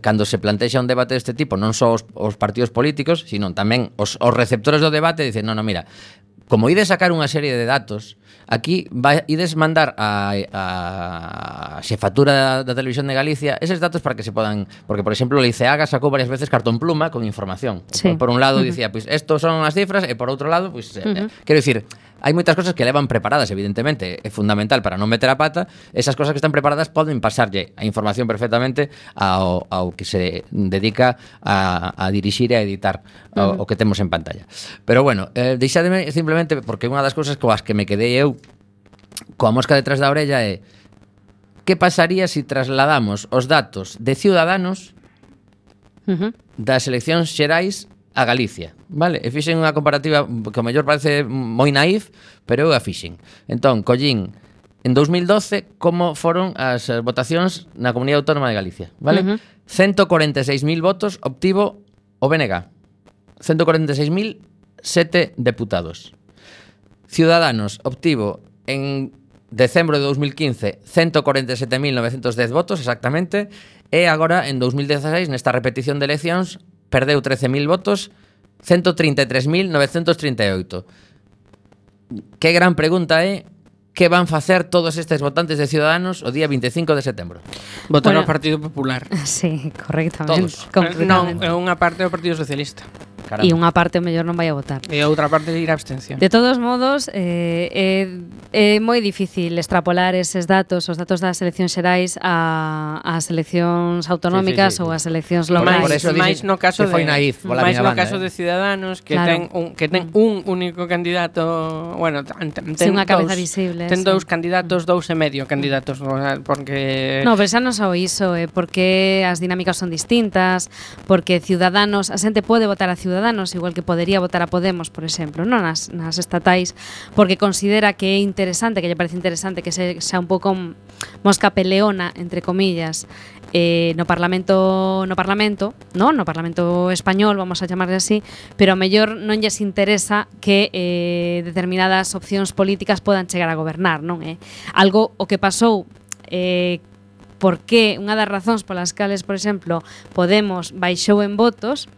cando se plantexa un debate deste tipo, non só os, os partidos políticos, sino tamén os, os receptores do debate dicen, non, non, mira, como ides sacar unha serie de datos, aquí vai, ides mandar a, a xefatura da, da Televisión de Galicia eses datos para que se podan... Porque, por exemplo, Liceaga sacou varias veces cartón pluma con información. Sí. Por, por un lado, uh -huh. dicía, pois, pues, estos son as cifras, e por outro lado, pois... Eh, pues, uh -huh. eh, quero dicir, hai moitas cosas que levan preparadas, evidentemente, é fundamental para non meter a pata, esas cosas que están preparadas poden pasarlle a información perfectamente ao, ao que se dedica a, a dirixir e a editar uh -huh. o, o que temos en pantalla. Pero bueno, eh, deixademe simplemente, porque unha das cousas coas que me quedei eu coa mosca detrás da orella é que pasaría se si trasladamos os datos de ciudadanos uh -huh. das eleccións xerais a Galicia, vale? E fixen unha comparativa que ao mellor parece moi naif, pero eu a fixen. Entón, collín en 2012 como foron as votacións na Comunidade Autónoma de Galicia, vale? Uh -huh. 146.000 votos obtivo o BNG. 146.007 deputados. Ciudadanos obtivo en decembro de 2015 147.910 votos exactamente e agora en 2016 nesta repetición de eleccións perdeu 13.000 votos, 133.938. Que gran pregunta eh? é que van facer todos estes votantes de Ciudadanos o día 25 de setembro? Votar bueno, ao Partido Popular. Sí, correctamente. Todos. Non, é unha parte do Partido Socialista. Caramba. E unha parte o mellor non vai a votar. E a outra parte ir a abstención. De todos modos, eh, eh, eh é moi difícil extrapolar eses datos, os datos das eleccións xerais a, a eleccións autonómicas sí, sí, sí. ou as eleccións locais. Por, por máis no caso de foi naif, pola máis no banda, caso eh. de Ciudadanos que claro. ten un que ten un único candidato, bueno, ten, ten sí, unha cabeza dous, visible. Ten sí. dous candidatos, mm. dous e medio candidatos, porque No, pero xa non só iso, eh, porque as dinámicas son distintas, porque Ciudadanos, a xente pode votar a Ciudadanos Ciudadanos, igual que podería votar a Podemos, por exemplo, non nas, nas estatais, porque considera que é interesante, que lle parece interesante que se, xa un pouco mosca peleona, entre comillas, eh, no Parlamento no Parlamento, no, no Parlamento español, vamos a chamarle así, pero a mellor non lles interesa que eh, determinadas opcións políticas podan chegar a gobernar, non é? Eh? Algo o que pasou eh, porque unha das razóns polas cales, por exemplo, Podemos baixou en votos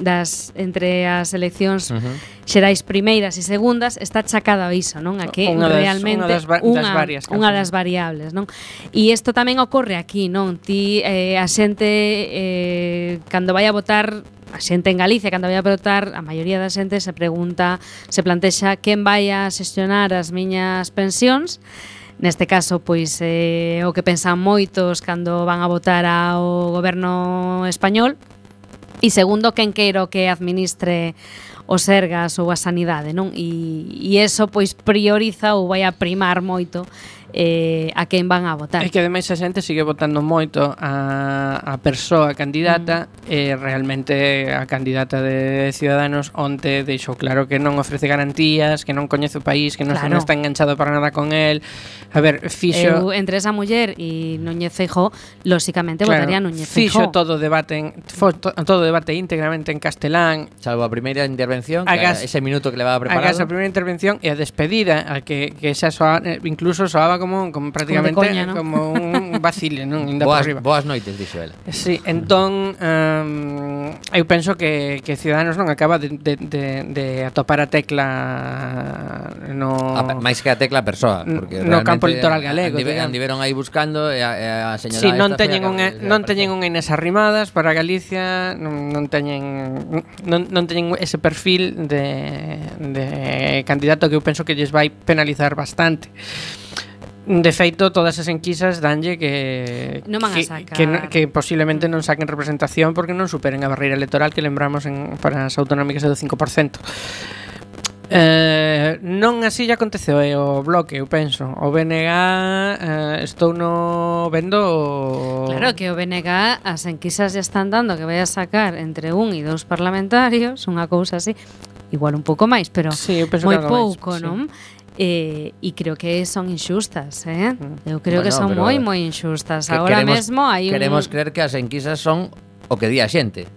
das entre as eleccións uh -huh. xerais primeiras e segundas está chacada a iso, non? A que unha realmente unha das, unha, das varias, unha das variables, non? E isto tamén ocorre aquí, non? Ti eh, a xente eh, cando vai a votar a xente en Galicia cando vai a votar, a maioría da xente se pregunta, se plantexa quen vai a xestionar as miñas pensións Neste caso, pois eh, o que pensan moitos cando van a votar ao goberno español, E segundo, quen queiro que administre os sergas ou a sanidade, non? E, e eso pois prioriza ou vai a primar moito eh, a quen van a votar. É que ademais a xente sigue votando moito a, a persoa candidata mm. e realmente a candidata de Ciudadanos onte deixou claro que non ofrece garantías, que non coñece o país, que non, claro. non está enganchado para nada con el. A ver, fixo... Eu, entre esa muller e Núñez Feijó, lóxicamente claro, votaría Núñez Feijó. Fixo todo debate en, fo, to, todo debate íntegramente en castelán. Salvo a primeira intervención, a gas, ese minuto que levaba preparado. A gas, a primeira intervención e a despedida, a que, que esa soa, eh, incluso soaba como, como prácticamente como, coña, ¿no? como un vacile, non? Inda boas, boas noites, dixo ela. Sí, entón um, eu penso que, que Ciudadanos non acaba de, de, de, de atopar a tecla no... A, máis que a tecla persoa, porque no campo litoral galego. Andiveron, andiveron aí buscando e a, a señora... Sí, non teñen, un non teñen un Inés Arrimadas para Galicia, non, non teñen non, non teñen ese perfil de, de candidato que eu penso que lles vai penalizar bastante. De feito, todas as enquisas danlle que non van que, sacar. que, que posiblemente non saquen representación porque non superen a barreira electoral que lembramos en, para as autonómicas do 5%. Eh, non así ya aconteceu eh, o bloque, eu penso. O BNG eh, estou no vendo o... Claro que o BNG as enquisas ya están dando que vai a sacar entre un e dous parlamentarios, unha cousa así, igual un pouco máis, pero sí, moi pouco, máis, non? Sí eh, e creo que son inxustas, eh? Eu creo bueno, que son moi moi inxustas. Que Agora queremos, mesmo hai un... Queremos creer que as enquisas son o que di a xente.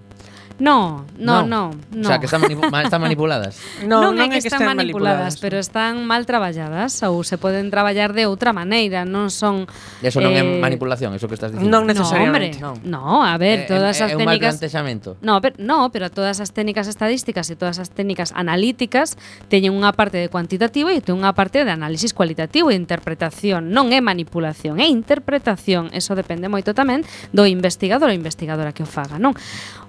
No, no, no, no. O sea, que están, manipu están manipuladas. no, non, non é que están manipuladas, manipuladas, pero están mal traballadas ou se poden traballar de outra maneira, non son Eso non eh, é manipulación, eso que estás dicindo. Non necesariamente. No, hombre, no. no a ver, eh, todas eh, as técnicas No, pero no, pero todas as técnicas estadísticas e todas as técnicas analíticas teñen unha parte de cuantitativa e teñen unha parte de análisis cualitativo e interpretación. Non é manipulación, é interpretación. Eso depende moito tamén do investigador ou investigadora que o faga, non?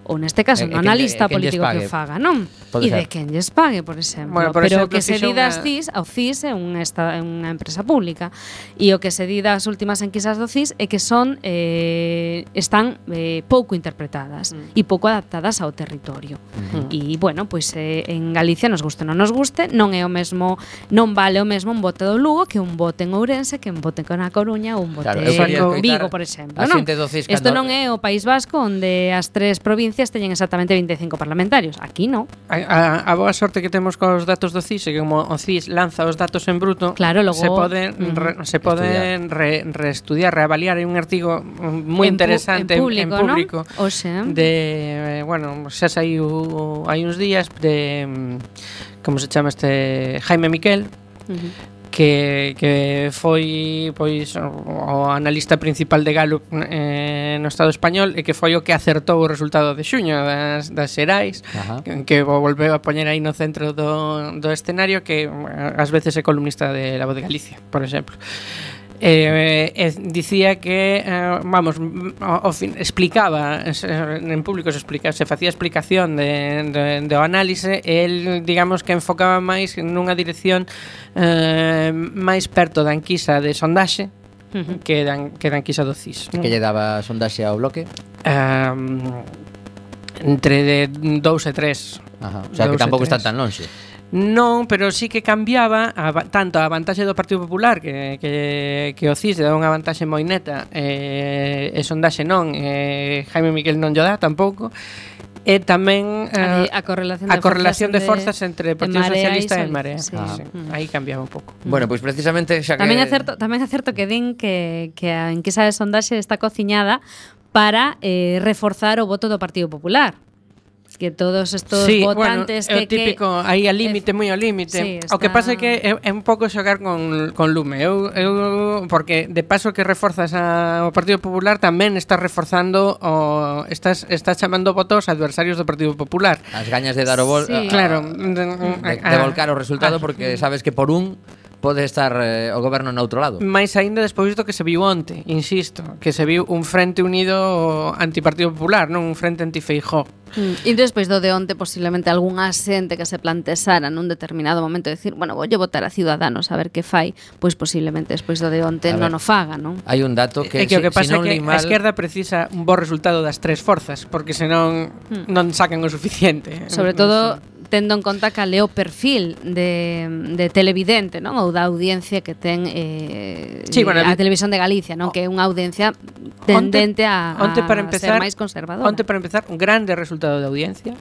ou neste caso, eh, no analista político que, faga, non? Pode e ser. de quen lles pague, por exemplo. Bueno, por Pero exemplo, o que se di das CIS, ao CIS é unha, esta, é unha empresa pública, e o que se di das últimas enquisas do CIS é que son eh, están eh, pouco interpretadas mm. e pouco adaptadas ao territorio. Mm. E, bueno, pois pues, eh, en Galicia nos guste non nos guste, non é o mesmo, non vale o mesmo un bote do Lugo que un bote en Ourense, que un bote con A Coruña ou un bote claro, en Vigo, por exemplo. Non? Isto non é o País Vasco onde as tres provincias provincias teñen exactamente 25 parlamentarios. Aquí non. A, a, a boa sorte que temos cos datos do CIS, que como o CIS lanza os datos en bruto, claro, logo, se poden mm, re, se poden re, reestudiar, reavaliar hai un artigo moi interesante en, en público, en público ¿no? de, eh, bueno, xa saiu hai uns días de mm, como se chama este Jaime Miquel, Uh -huh que, que foi pois o analista principal de Gallup eh, no Estado español e que foi o que acertou o resultado de xuño das, das Xerais Ajá. que, que volveu a poñer aí no centro do, do escenario que ás veces é columnista de La Voz de Galicia, por exemplo. Eh, eh, dicía que eh, vamos, o, o fin, explicaba en público se explica, se facía explicación de, de, do análise, el digamos que enfocaba máis nunha dirección eh, máis perto da enquisa de sondaxe, que dan que dan enquisa do CIS. Que lle daba sondaxe ao bloque? Um, entre de 2 e 3. Ajá. O sea, que tampouco están tan lonxe. Non, pero sí que cambiaba a, tanto a vantaxe do Partido Popular que, que, que o CIS dá unha vantaxe moi neta eh, e sondaxe non eh, Jaime Miquel non lle dá tampouco e tamén eh, a, a correlación, de, correlación de, de forzas entre o Partido Socialista e, Sol... e Marea. Sí. Ah. Sí. Mm. Aí cambiaba un pouco. Mm. Bueno, pois pues precisamente xa que Tamén é certo, tamén é certo que din que que a enquisa de sondaxe está cociñada para eh, reforzar o voto do Partido Popular que todos estos sí, votantes bueno, que, é o típico, que, aí a eh, límite, moi ao límite. Sí, está... O que pasa é que é, é un pouco xogar con, con lume. Eu, eu, porque de paso que reforzas a, o Partido Popular tamén estás reforzando o, estás, estás chamando votos adversarios do Partido Popular. As gañas de dar o vol sí. a, claro, de, de, de volcar o resultado a, porque sabes que por un pode estar eh, o goberno noutro lado. Mais aínda despois do que se viu onte, insisto, que se viu un frente unido antipartido popular, non un frente antifeijó. Mm, e despois do de onte posiblemente algunha xente que se plantexara nun determinado momento de decir, bueno, vou votar a Ciudadanos a ver que fai, pois posiblemente despois do de onte non o faga, non? Hai un dato que, é que si, o que pasa si que mal... a esquerda precisa un bo resultado das tres forzas, porque senón mm. non sacan o suficiente. Sobre todo tendo en conta cal é o perfil de, de televidente, non? Ou da audiencia que ten eh, sí, bueno, a Televisión de Galicia, non? Que é unha audiencia tendente onte, a, a onte para empezar, ser máis conservadora. Onte para empezar, un grande resultado de audiencia,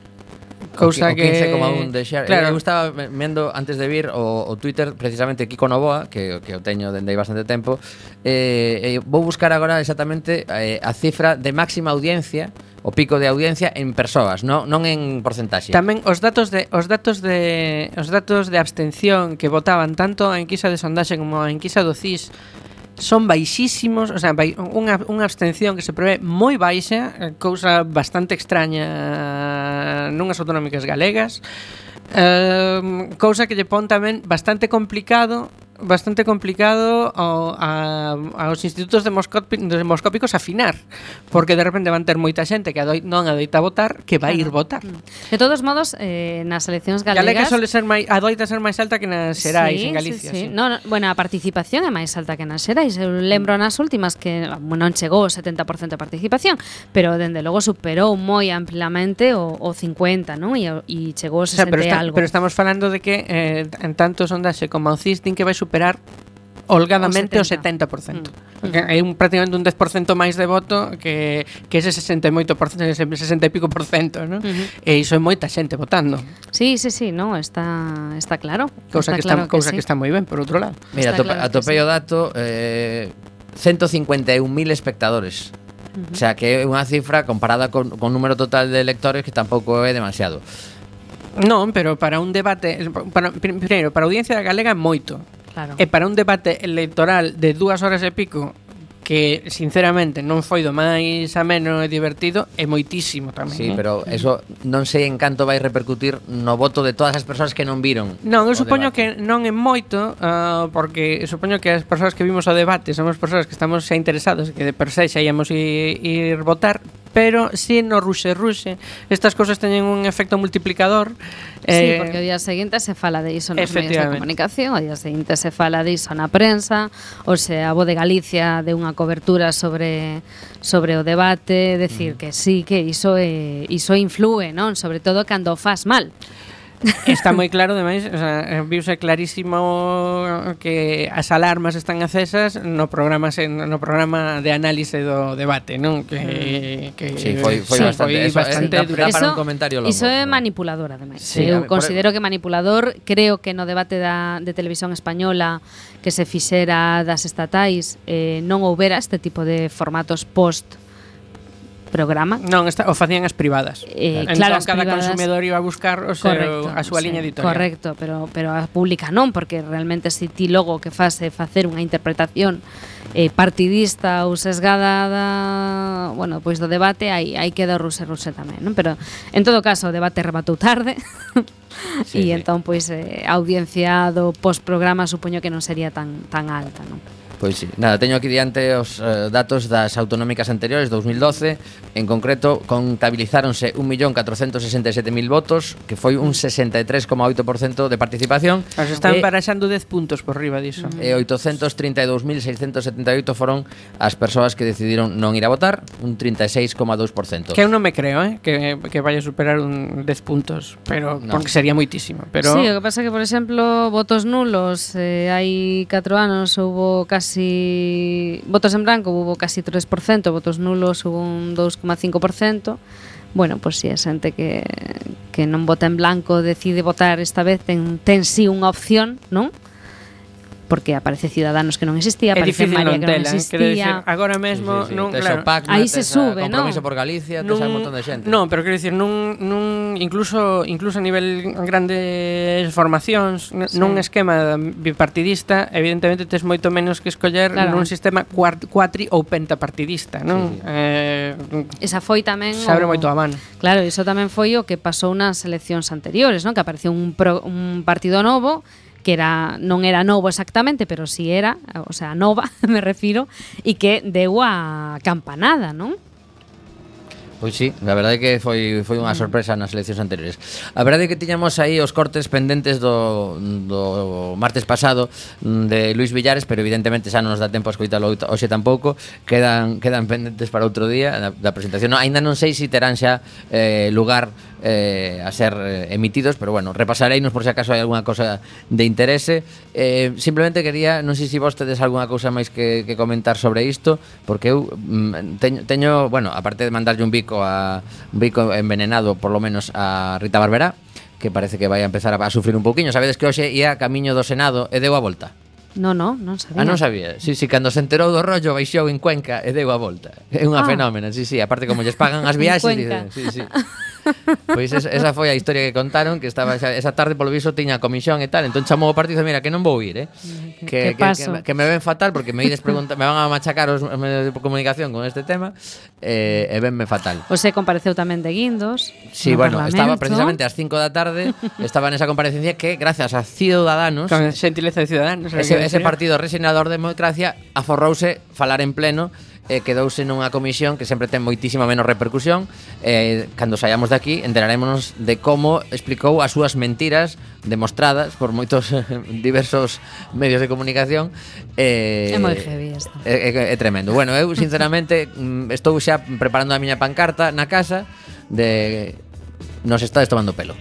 Cousa o, que... 15,1 de share. Claro. Eu estaba vendo antes de vir o, o Twitter precisamente Kiko Novoa, que, que o teño dende hai bastante tempo. Eh, eh, vou buscar agora exactamente eh, a cifra de máxima audiencia o pico de audiencia en persoas, non non en porcentaxe. Tamén os datos de os datos de os datos de abstención que votaban tanto a enquisa de sondaxe como a enquisa do CIS son baixísimos, o sea, unha, unha abstención que se prevé moi baixa, eh, cousa bastante extraña eh, nunhas autonómicas galegas, eh, cousa que lle pon tamén bastante complicado bastante complicado ao, a, aos institutos demoscópicos afinar, porque de repente van ter moita xente que adoi, non adoita votar que vai ir votar. Mm. De todos modos, eh, nas eleccións galegas... Galega sole ser mai, adoita ser máis alta que nas xerais sí, en Galicia. Sí, sí. sí. No, no, bueno, a participación é máis alta que nas xerais. Eu lembro nas últimas que non chegou o 70% de participación, pero dende logo superou moi amplamente o, o 50, non? E, e chegou o 60 o sea, pero está, algo. Pero estamos falando de que eh, en tanto sondaxe como o CIS din que vai superar recuperar holgadamente o 70%. O 70%. Mm. Que é un prácticamente un 10% máis de voto que que ese 68%, ese 60 e pico por cento, ¿no? Uh. E iso é moita xente votando. Sí, sí, sí, no, está está claro. Cousa está que claro cosa cousa que, sí. que está moi ben por outro lado. Mira, está claro atopei sí. o dato eh 151.000 espectadores. Uh -huh. O sea, que é unha cifra comparada con, con o número total de electores que tampouco é demasiado. Non, pero para un debate, para, primeiro, para a audiencia galega é moito, Claro. E para un debate electoral de dúas horas e pico que sinceramente non foi do máis ameno e divertido e moitísimo tamén. Sí, eh? pero eso non sei en canto vai repercutir no voto de todas as persoas que non viron. Non, eu supoño debate. que non é moito uh, porque supoño que as persoas que vimos o debate somos persoas que estamos xa interesados que de per se xa íamos ir, ir votar, pero si no ruxe ruxe estas cousas teñen un efecto multiplicador eh, Sí, porque o día seguinte se fala de iso nos medios de comunicación, o día seguinte se fala de iso na prensa, ou sea, a Voz de Galicia de unha cobertura sobre sobre o debate, decir mm. que sí, que iso eh, iso influe, non? Sobre todo cando o faz mal. Está moi claro, demais, o sea, eh, viuse clarísimo que as alarmas están acesas no programa no programa de análise do debate, non? Que, mm. que sí, foi, foi sí, bastante, foi eh, bastante eso, dura para un comentario longo. Iso é manipulador, ademais. Sí, Eu ver, considero que manipulador, creo que no debate da, de televisión española que se fixera das estatais eh, non houbera este tipo de formatos post programa. Non, esta, o facían as privadas. Eh, entón, claro, as cada privadas, consumidor iba a buscar o seu, correcto, a súa sí, liña editorial. Correcto, pero, pero a pública non, porque realmente se si ti logo que fase facer unha interpretación eh, partidista ou sesgada da, bueno, pois do debate, aí, aí queda o ruse ruse tamén, non? Pero en todo caso, o debate rematou tarde. sí, e sí. entón pois eh, a audiencia do postprograma supoño que non sería tan tan alta, non? Pois sí, nada, teño aquí diante os eh, datos das autonómicas anteriores 2012 En concreto, contabilizáronse 1.467.000 votos Que foi un 63,8% de participación. As están e, 10 puntos por riba diso. E 832.678 foron as persoas que decidiron non ir a votar Un 36,2% Que eu non me creo, eh, que, que vaya a superar un 10 puntos Pero, no. porque sería moitísimo pero... Sí, o que pasa é que, por exemplo, votos nulos eh, Hai 4 anos houbo casi casi votos en branco hubo casi 3%, votos nulos hubo un 2,5%. Bueno, pois pues, si a xente que, que non vota en blanco decide votar esta vez ten, ten sí unha opción, non? Uh porque aparece Ciudadanos que non existía, aparece María non que non eh, existía. Decir, agora mesmo sí, sí, sí. non, claro. Pacma, aí se sube, non? Compromiso por Galicia, tes un montón de xente. Non, pero quero dicir, nun, nun incluso incluso a nivel grandes formacións, sí. nun esquema bipartidista, evidentemente tes moito menos que escoller claro. nun sistema cuatri ou pentapartidista, non? Sí, sí. Eh, Esa foi tamén se abre o... moito a mano. Claro, iso tamén foi o que pasou nas eleccións anteriores, non? Que apareceu un, pro, un partido novo que era non era novo exactamente, pero si sí era, o sea, nova me refiro, e que deu a campanada, non? Pois sí, a verdade que foi foi unha sorpresa nas eleccións anteriores. A verdade que tiñamos aí os cortes pendentes do, do martes pasado mm, de Luis Villares, pero evidentemente xa non nos dá tempo a escoitalo hoxe tampouco. Quedan quedan pendentes para outro día da, da presentación. No, ainda non sei se si terán xa eh, lugar eh, a ser eh, emitidos, pero bueno, repasareinos por se si acaso hai algunha cosa de interese. Eh, simplemente quería, non sei se si vos tedes algunha cousa máis que, que comentar sobre isto, porque eu mm, teño, teño bueno, aparte de mandarlle un bico bico a bico envenenado por lo menos a Rita Barberá, que parece que vai a empezar a, a sufrir un pouquiño. Sabedes que hoxe ia camiño do Senado e deu a volta. No, no, non sabía. Ah, non sabía. Sí, sí, cando se enterou do rollo baixou en Cuenca e deu a volta. É unha ah. fenómena, sí, sí. Aparte como lles pagan as viaxes, dicen, sí, sí. Pois esa, esa foi a historia que contaron que estaba xa, esa tarde polo viso tiña comisión e tal, entón chamou o partido e mira que non vou ir, eh. Que que, que, que, que me ven fatal porque me ides preguntar, me van a machacar os medios de comunicación con este tema eh, e venme fatal. O se compareceu tamén de Guindos. Sí, bueno, Parlamento. estaba precisamente ás 5 da tarde, estaba nesa comparecencia que gracias a Ciudadanos, con xentileza de Ciudadanos, ese, ese partido rexinador de democracia aforrouse falar en pleno eh, quedouse nunha comisión que sempre ten moitísima menos repercusión. Eh, cando saíamos de aquí enterarémonos de como explicou as súas mentiras demostradas por moitos diversos medios de comunicación. Eh, é moi heavy isto. É, é, é tremendo. Bueno, eu sinceramente mm, estou xa preparando a miña pancarta na casa de nos estades tomando pelo.